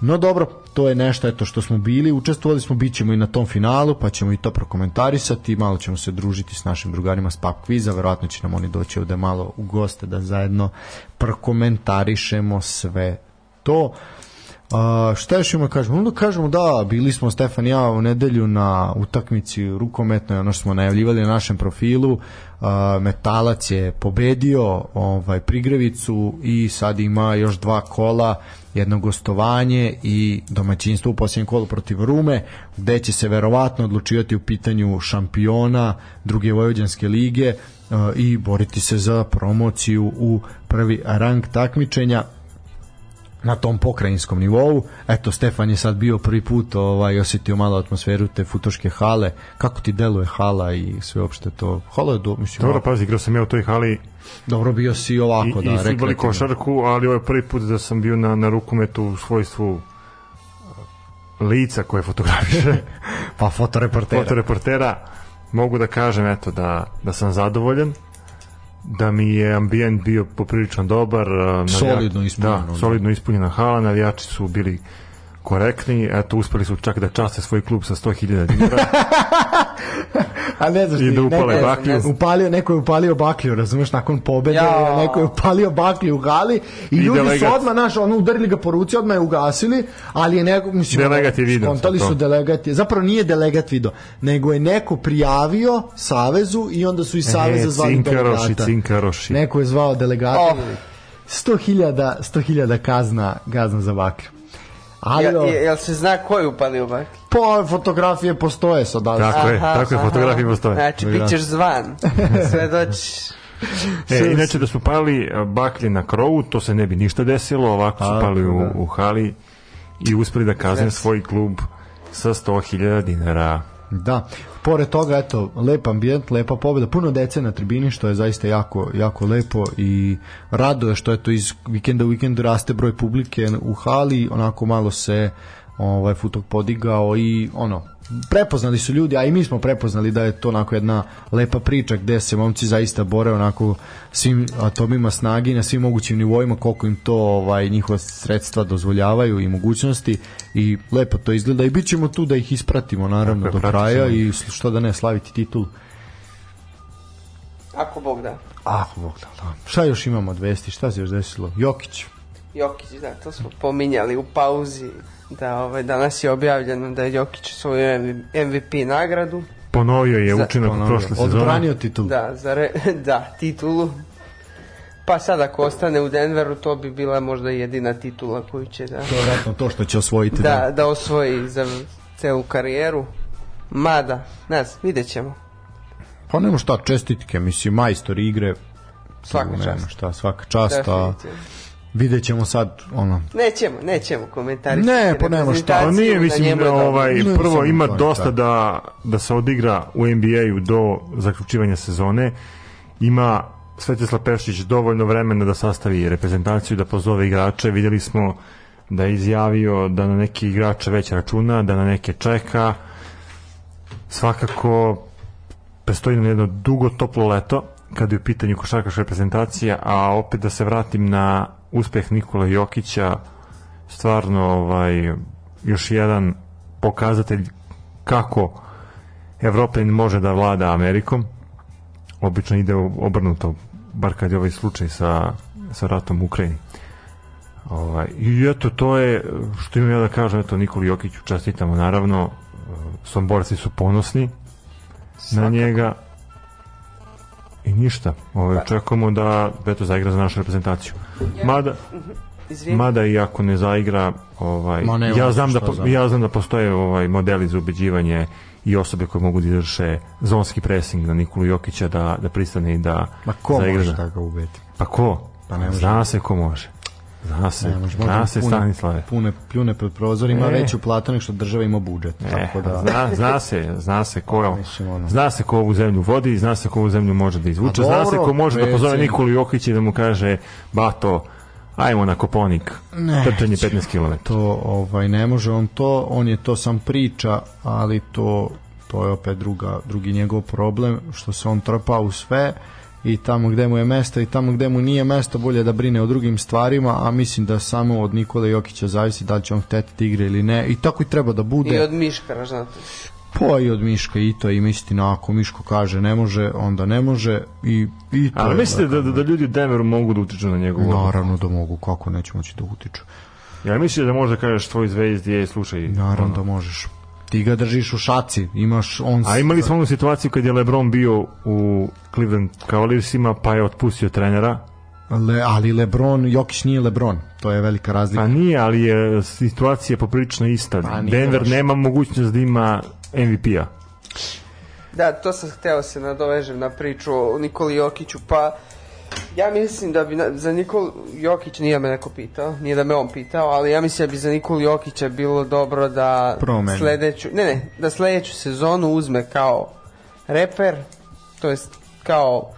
No dobro, to je nešto eto što smo bili, učestvovali smo, bit ćemo i na tom finalu, pa ćemo i to prokomentarisati, malo ćemo se družiti s našim drugarima s Pub Quiza, verovatno će nam oni doći ovde malo u goste da zajedno prokomentarišemo sve to. A, šta još ima kažemo? Onda kažemo da, bili smo Stefan i ja u nedelju na utakmici rukometnoj, ono što smo najavljivali na našem profilu. A, Metalac je pobedio ovaj Prigrevicu i sad ima još dva kola, jedno gostovanje i domaćinstvo u posljednjem kolu protiv Rume, gde će se verovatno odlučivati u pitanju šampiona druge Vojvođanske lige i boriti se za promociju u prvi rang takmičenja na tom pokrajinskom nivou. Eto, Stefan je sad bio prvi put ovaj, osetio malo atmosferu te futoške hale. Kako ti deluje hala i sve opšte to? Hala je, do, mislim, Dobro, pazi, igrao sam ja u toj hali dobro bio si i, ovako, i da, futbol i rekreativno. košarku, ali ovo je prvi put da sam bio na, na rukometu u svojstvu uh, lica koje fotografiše, Pa fotoreportera. fotoreportera. Mogu da kažem, eto, da, da sam zadovoljan da mi je ambijent bio poprilično dobar. uh, Solidno ispunjeno, Da, solidno ispunjena hala, navijači su bili korektni, eto uspeli su čak da časte svoj klub sa 100.000 dinara A ne znaš i ti, da upale neko je baklju. Upalio, neko je upalio baklju, razumeš, nakon pobede, Jao. neko je upalio baklju u hali i, I ljudi delegat. su odmah, naš, ono, udarili ga po ruci, odmah je ugasili, ali je neko, mislim, Delegat je video skontali su delegat, je- zapravo nije delegat video, nego je neko prijavio Savezu i onda su iz Saveza zvali cinkaroši, delegata. cinkaroši. Neko je zvao delegata. Oh. 100.000 100.000 kazna, kazna za baklju. Ali, Ja, o, je, jel se zna ko je upalio baklju? po fotografije postoje sad. ali- Tako je, tako je, fotografije postoje. Znači, Da. bit ćeš zvan. Sve doći. E, inače da smo pali e, baklje na krovu, to se ne bi ništa desilo, ovako su pali u, da. u hali i uspeli da kazne svoj klub sa 100.000 dinara. Da, pored toga, eto, lep ambijent, lepa pobjeda, puno dece na tribini, što je zaista jako, jako lepo i raduje što je to iz vikenda u vikend raste broj publike u hali, onako malo se ovaj futok podigao i ono, prepoznali su ljudi, a i mi smo prepoznali da je to onako jedna lepa priča gde se momci zaista bore onako svim atomima snagi na svim mogućim nivoima koliko im to ovaj njihova sredstva dozvoljavaju i mogućnosti i lepo to izgleda i bit ćemo tu da ih ispratimo naravno Tako do kraja i što da ne slaviti titul Ako Bog da. Ah, Bog da, da. Šta još imamo od vesti? Šta se još desilo? Jokić. Jokić, da, to smo pominjali u pauzi. Da, ovaj, danas je objavljeno da je Jokić svoju MVP nagradu. Ponovio je Za- učinak u Ponovio. prošle sezone. Odbranio titul. Da, za re, da, titulu. Pa sad ako ostane u Denveru, to bi bila možda jedina titula koju će da, To je vjerojatno to što će osvojiti. da, da osvoji za celu karijeru. Mada, nas, vidjet ćemo. Pa nema šta, čestitke, mislim, majstor igre. Svaka nema čast. Šta, svaka čast, a. vidjet ćemo sad, ono, Nećemo, nećemo komentarisati. Ne, pa nema šta. Reprezentaciju, nije, na mislim, dobro. ovaj, Ne, prvo ima dosta tako. da, da se odigra u NBA-u do zaključivanja sezone. Ima Svetislav Pešić dovoljno vremena da sastavi reprezentaciju, da pozove igrače. Vidjeli smo da je izjavio da na neki igrače već računa, da na neke čeka. Svakako prestoji nam jedno dugo toplo leto kad je u pitanju košarkaška reprezentacija, a opet da se vratim na uspeh Nikola Jokića, stvarno ovaj, još jedan pokazatelj kako Evropa može da vlada Amerikom. Obično ide obrnuto, bar kad je ovaj slučaj sa, sa ratom u Ukrajini. Ovaj, I eto, to je, što imam ja da kažem, eto, Nikoli Jokiću čestitamo, naravno, Somborci su ponosni na njega i ništa, ovaj, očekujemo da eto, zaigra za našu reprezentaciju. Mada, Izvini. Mada i ako ne zaigra, ovaj, Ma ne, ja znam da po- znam. ja znam da postoje ovaj modeli za ubeđivanje i osobe koje mogu da izvrše zonski pressing na Nikolu Jokića da da pristane i da Ma ko zaigra. može da ga ubedi? Pa ko? Pa ne može. Zna se ko može. Zna se. Ne može, Zna se pune- Stanislave. Pune pljune pred prozorima, E. veću platu nego što država ima budžet. E, tako da, zna, zna se, zna se ko, zna se ko ovu zemlju vodi, zna se ko ovu zemlju može da izvuče, A zna se dobro, ko može da pozove. Nikolu Jokića i da mu kaže, bato, ajmo na Koponik, Ne, trčanje 15 km. to ovaj ne može on to, on je to sam priča, ali to to je opet druga, drugi njegov problem što se on trpa u sve i tamo gde mu je mesto i tamo gde mu nije mesto bolje da brine o drugim stvarima, a mislim da samo od Nikole Jokića zavisi da li će on hteti da igra ili ne i tako i treba da bude. I od Miškara, znate. Pa i od Miška i to im istina, ako Miško kaže ne može, onda ne može i, i to Ali je mislite da, da, da ljudi u Denveru mogu da utiču na njegovu? Naravno da mogu, kako neće moći da utiču. Ja mislim da možda kažeš tvoj zvezdi, je, slušaj. Naravno ono. da možeš. Ti ga držiš u šaci, imaš on... A imali smo onu situaciju kad je LeBron bio u Cleveland Cavaliersima, pa je otpustio trenera. Le, ali Lebron, Jokić nije Lebron, to je velika razlika. Pa nije, ali je situacija poprilično ista. Pa Denver baš. nema mogućnost da ima MVP-a. Da, to sam hteo se nadovežem na priču o Nikoli Jokiću, pa ja mislim da bi na, za Nikol Jokić nije me neko pitao, nije da me on pitao, ali ja mislim da bi za Nikolu Jokića bilo dobro da Promeni. sledeću, ne ne, da sledeću sezonu uzme kao reper, to jest kao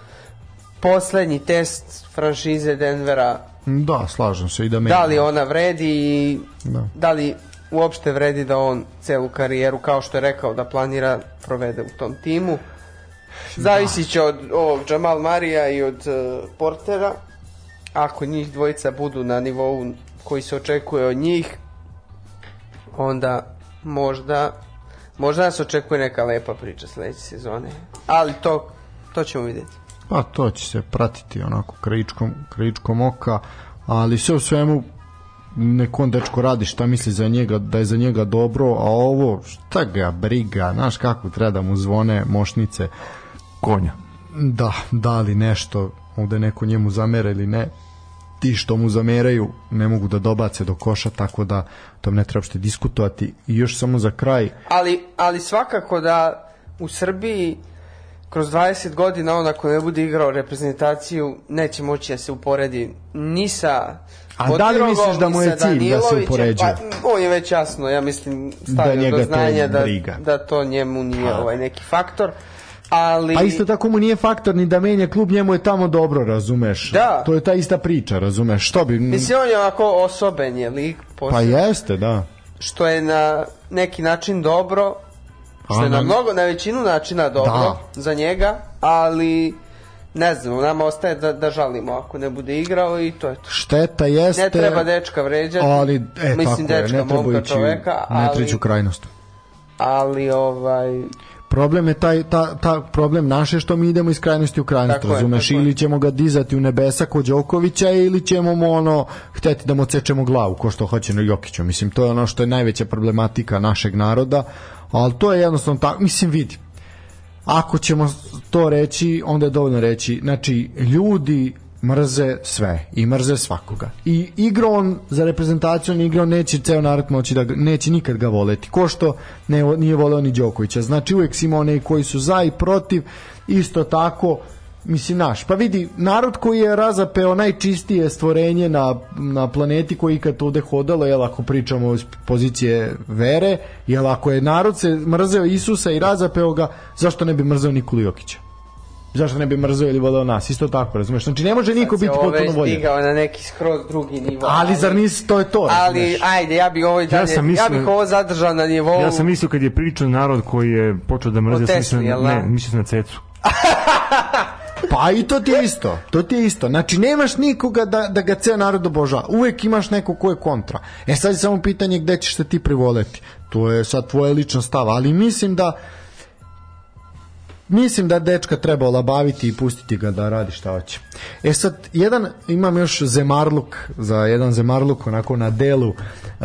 poslednji test franšize Denvera Da, slažem se i da me... da li ona vredi i Da. da li uopšte vredi da on celu karijeru, kao što je rekao, da planira provede u tom timu. Zavisi će od ovog Jamal Marija i od uh, Portera. Ako njih dvojica budu na nivou koji se očekuje od njih, onda možda možda nas očekuje neka lepa priča sledeće sezone. Ali to, to ćemo vidjeti. Pa to će se pratiti onako krajičkom, krajičkom oka, ali sve u svemu nek on dečko radi šta misli za njega, da je za njega dobro, a ovo šta ga briga, znaš kako treba da mu zvone mošnice, Konja. da, da li nešto ovde neko njemu zamera ili ne ti što mu zameraju ne mogu da dobace do koša tako da tom ne treba uopšte diskutovati i još samo za kraj Ali, ali svakako da u Srbiji kroz 20 godina on ako ne bude igrao reprezentaciju neće moći da se uporedi ni sa A da li misliš da mu je cilj da se upoređuje? Pa, on je već jasno, ja mislim, stavio njega do znanja da, briga. da to njemu nije ovaj neki faktor. Ali, Pa isto tako mu nije faktor ni da menja klub, njemu je tamo dobro, razumeš? Da. To je ta ista priča, razumeš? Što bi... mislim, on je onako osoben je lik, Pa posebno, jeste, da. što je na neki način dobro, što je na mnogo, na većinu načina dobro Da. za njega, ali ne znam, nama ostaje da, da žalimo ako ne bude igrao i to je to. Šteta jeste... Ne treba dečka vređati, Ali, e, mislim tako je, dečka, ne treba ići čoveka, ali, netreću krajnost. ali ovaj, Problem je taj, ta, ta problem naše što mi idemo iz krajnosti u krajnost, Tako razumeš? je. ili ćemo ga dizati u nebesa kod Đokovića ili ćemo mu ono hteti da mu odsečemo glavu ko što hoće na Jokiću. Mislim, to je ono što je najveća problematika našeg naroda, ali to je jednostavno tako, mislim, vidi. Ako ćemo to reći, onda je dovoljno reći, znači, ljudi mrze sve i mrze svakoga. I igra on za reprezentaciju, on igra, on neće ceo narod moći da neće nikad ga voleti. Ko što ne, nije voleo ni Đokovića. Znači uvek si ima one koji su za i protiv, isto tako Mislim, naš, pa vidi, narod koji je razapeo najčistije stvorenje na, na planeti koji ikad ovde hodalo, jel ako pričamo iz pozicije vere, jel ako je narod se mrzeo Isusa i razapeo ga, zašto ne bi mrzeo Nikolu Jokića? Zašto ne bi mrzeo ili voleo nas? Isto tako, razumeš? Znači, ne može niko biti potpuno voljen. digao na neki skroz drugi nivo. Ali zar nisi, to je to, Ali, razumeš? ajde, ja bih ovo dalje, ja, sam mislio- bih ovo zadržao na nivou... Ja sam mislio kad je pričao narod koji je počeo da mrzi, ja sam mislio, jel ne, da? mislio sam na cecu. Pa i to ti je isto, to ti je isto. Znači, nemaš nikoga da, da ga ceo narod obožava. Uvek imaš neko ko je kontra. E sad je samo pitanje gde ćeš se ti privoleti. To je sad tvoje lično stav, ali mislim da mislim da dečka treba olabaviti i pustiti ga da radi šta hoće. E sad, jedan, imam još zemarluk, za jedan zemarluk onako na delu, e,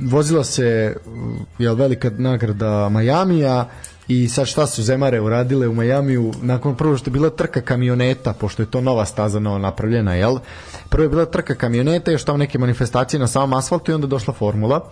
vozila se jel, velika nagrada Majamija i sad šta su Zemare uradile u Majamiju? Nakon prvo što je bila trka kamioneta pošto je to nova staza novo napravljena jel? Prvo je bila trka kamioneta još tamo neke manifestacije na samom asfaltu i onda došla formula.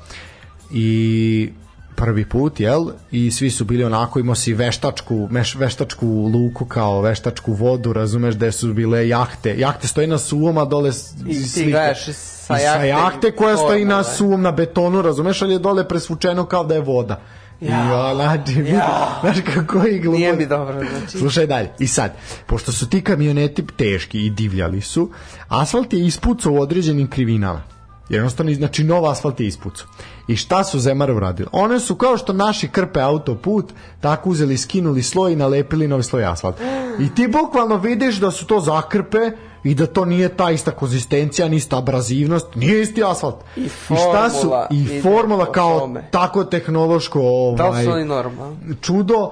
I prvi put, jel? I svi su bili onako, imao si veštačku, meš, veštačku luku kao veštačku vodu, razumeš, gde su bile jahte. Jahte stoji na suvom, a dole I ti slika. gledaš sa I sa jahte jahte koja stoji na formule. suvom, na betonu, razumeš, ali je dole presvučeno kao da je voda. Ja, ja znači, Ja. znaš kako je glupo. Nije mi dobro, znači. Slušaj dalje. I sad, pošto su ti kamioneti teški i divljali su, asfalt je ispucao u određenim krivinama. Jednostavno, znači, nov asfalt je ispucao. I šta su Zemare uradili? One su kao što naši krpe autoput, tako uzeli, skinuli sloj i nalepili novi sloj asfalt. I ti bukvalno vidiš da su to zakrpe i da to nije ta ista konzistencija, ni ista abrazivnost, nije isti asfalt. I šta su? formula I formula kao tome. tako tehnološko Da ovaj, su oni normalni? čudo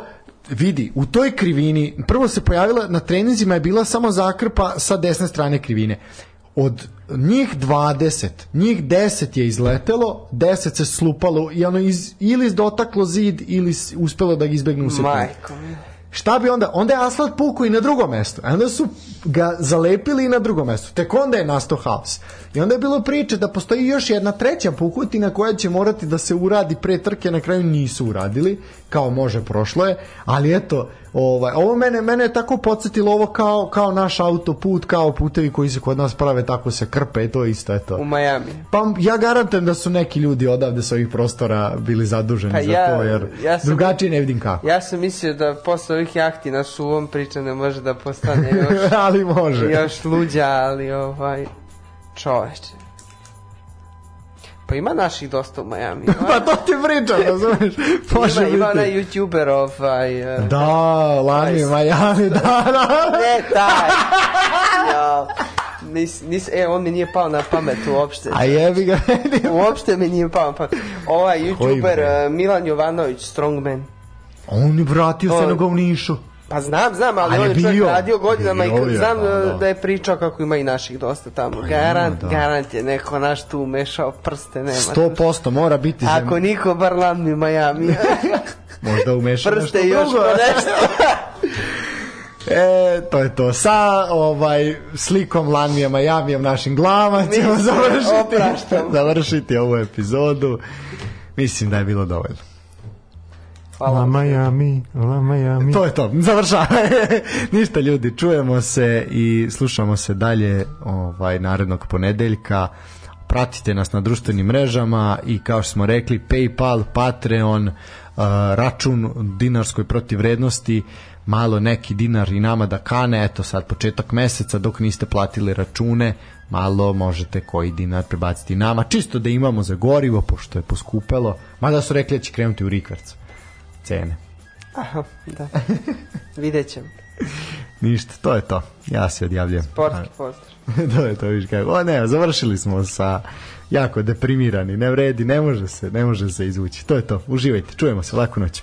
vidi, u toj krivini prvo se pojavila, na treninzima je bila samo zakrpa sa desne strane krivine od njih 20 njih 10 je izletelo 10 se slupalo i ono iz, ili dotaklo zid ili uspelo da ga izbegne u sekundu Majko. Šta bi onda? Onda je asfalt pukao i na drugom mestu. A onda su ga zalepili i na drugom mestu. Tek onda je nastao haos. I onda je bilo priče da postoji još jedna treća pukutina koja će morati da se uradi pre trke, na kraju nisu uradili, kao može prošlo je, ali eto, ovaj, ovo mene, mene je tako podsjetilo ovo kao, kao naš autoput, kao putevi koji se kod nas prave, tako se krpe, to je isto, eto. U Miami. Pa ja garantujem da su neki ljudi odavde sa ovih prostora bili zaduženi Pa za ja- to, jer ja sam- drugačije ne vidim kako. Ja sam mislio da posle ovih jahti na suvom priča ne može da postane još, ali može. još luđa, ali ovaj čoveče. Pa ima naših dosta u Miami. Pa to ti pričam, razumeš? Može ima, ima onaj youtuber ovaj... uh, Da, Lani. Miami, da, da. Ne, taj. Ja, nis, nis, e, on mi nije pao na pamet uopšte. A jebi ga. Uopšte mi nije pao na pamet. Ovaj youtuber uh, Milan Jovanović, Strongman. On je vratio se To- na Govnišu. Pa znam, znam, ali Ali on je je čovjek bio. radio godinama i Bio je, znam pa da. da. da je pričao kako ima i naših dosta tamo. Pa garant, ima, da. garant je neko naš tu umešao prste, nema. 100% mora biti Ako zem... niko, bar Lamni Miami. Možda umeša prste nešto još drugo. nešto. E, to je to. Sa ovaj, slikom Lanmija Majamijem našim glavama ćemo Mi se završiti, završiti ovu epizodu. Mislim da je bilo dovoljno. Hvala. La Miami, La Miami. To je to, završava. Ništa ljudi, čujemo se i slušamo se dalje ovaj narednog ponedeljka. Pratite nas na društvenim mrežama i kao što smo rekli PayPal, Patreon, uh, račun dinarskoj protivrednosti, malo neki dinar i nama da kane, eto sad početak meseca dok niste platili račune, malo možete koji dinar prebaciti nama, čisto da imamo za gorivo, pošto je poskupelo, mada su rekli da će krenuti u rikverc cene. Aha, da. Vidjet ćemo. Ništa, to je to. Ja se odjavljujem. Sportski pozdrav. to je to, viš kako. O ne, završili smo sa jako deprimirani, ne vredi, ne može se, ne može se izvući. To je to. Uživajte, čujemo se, laku noć.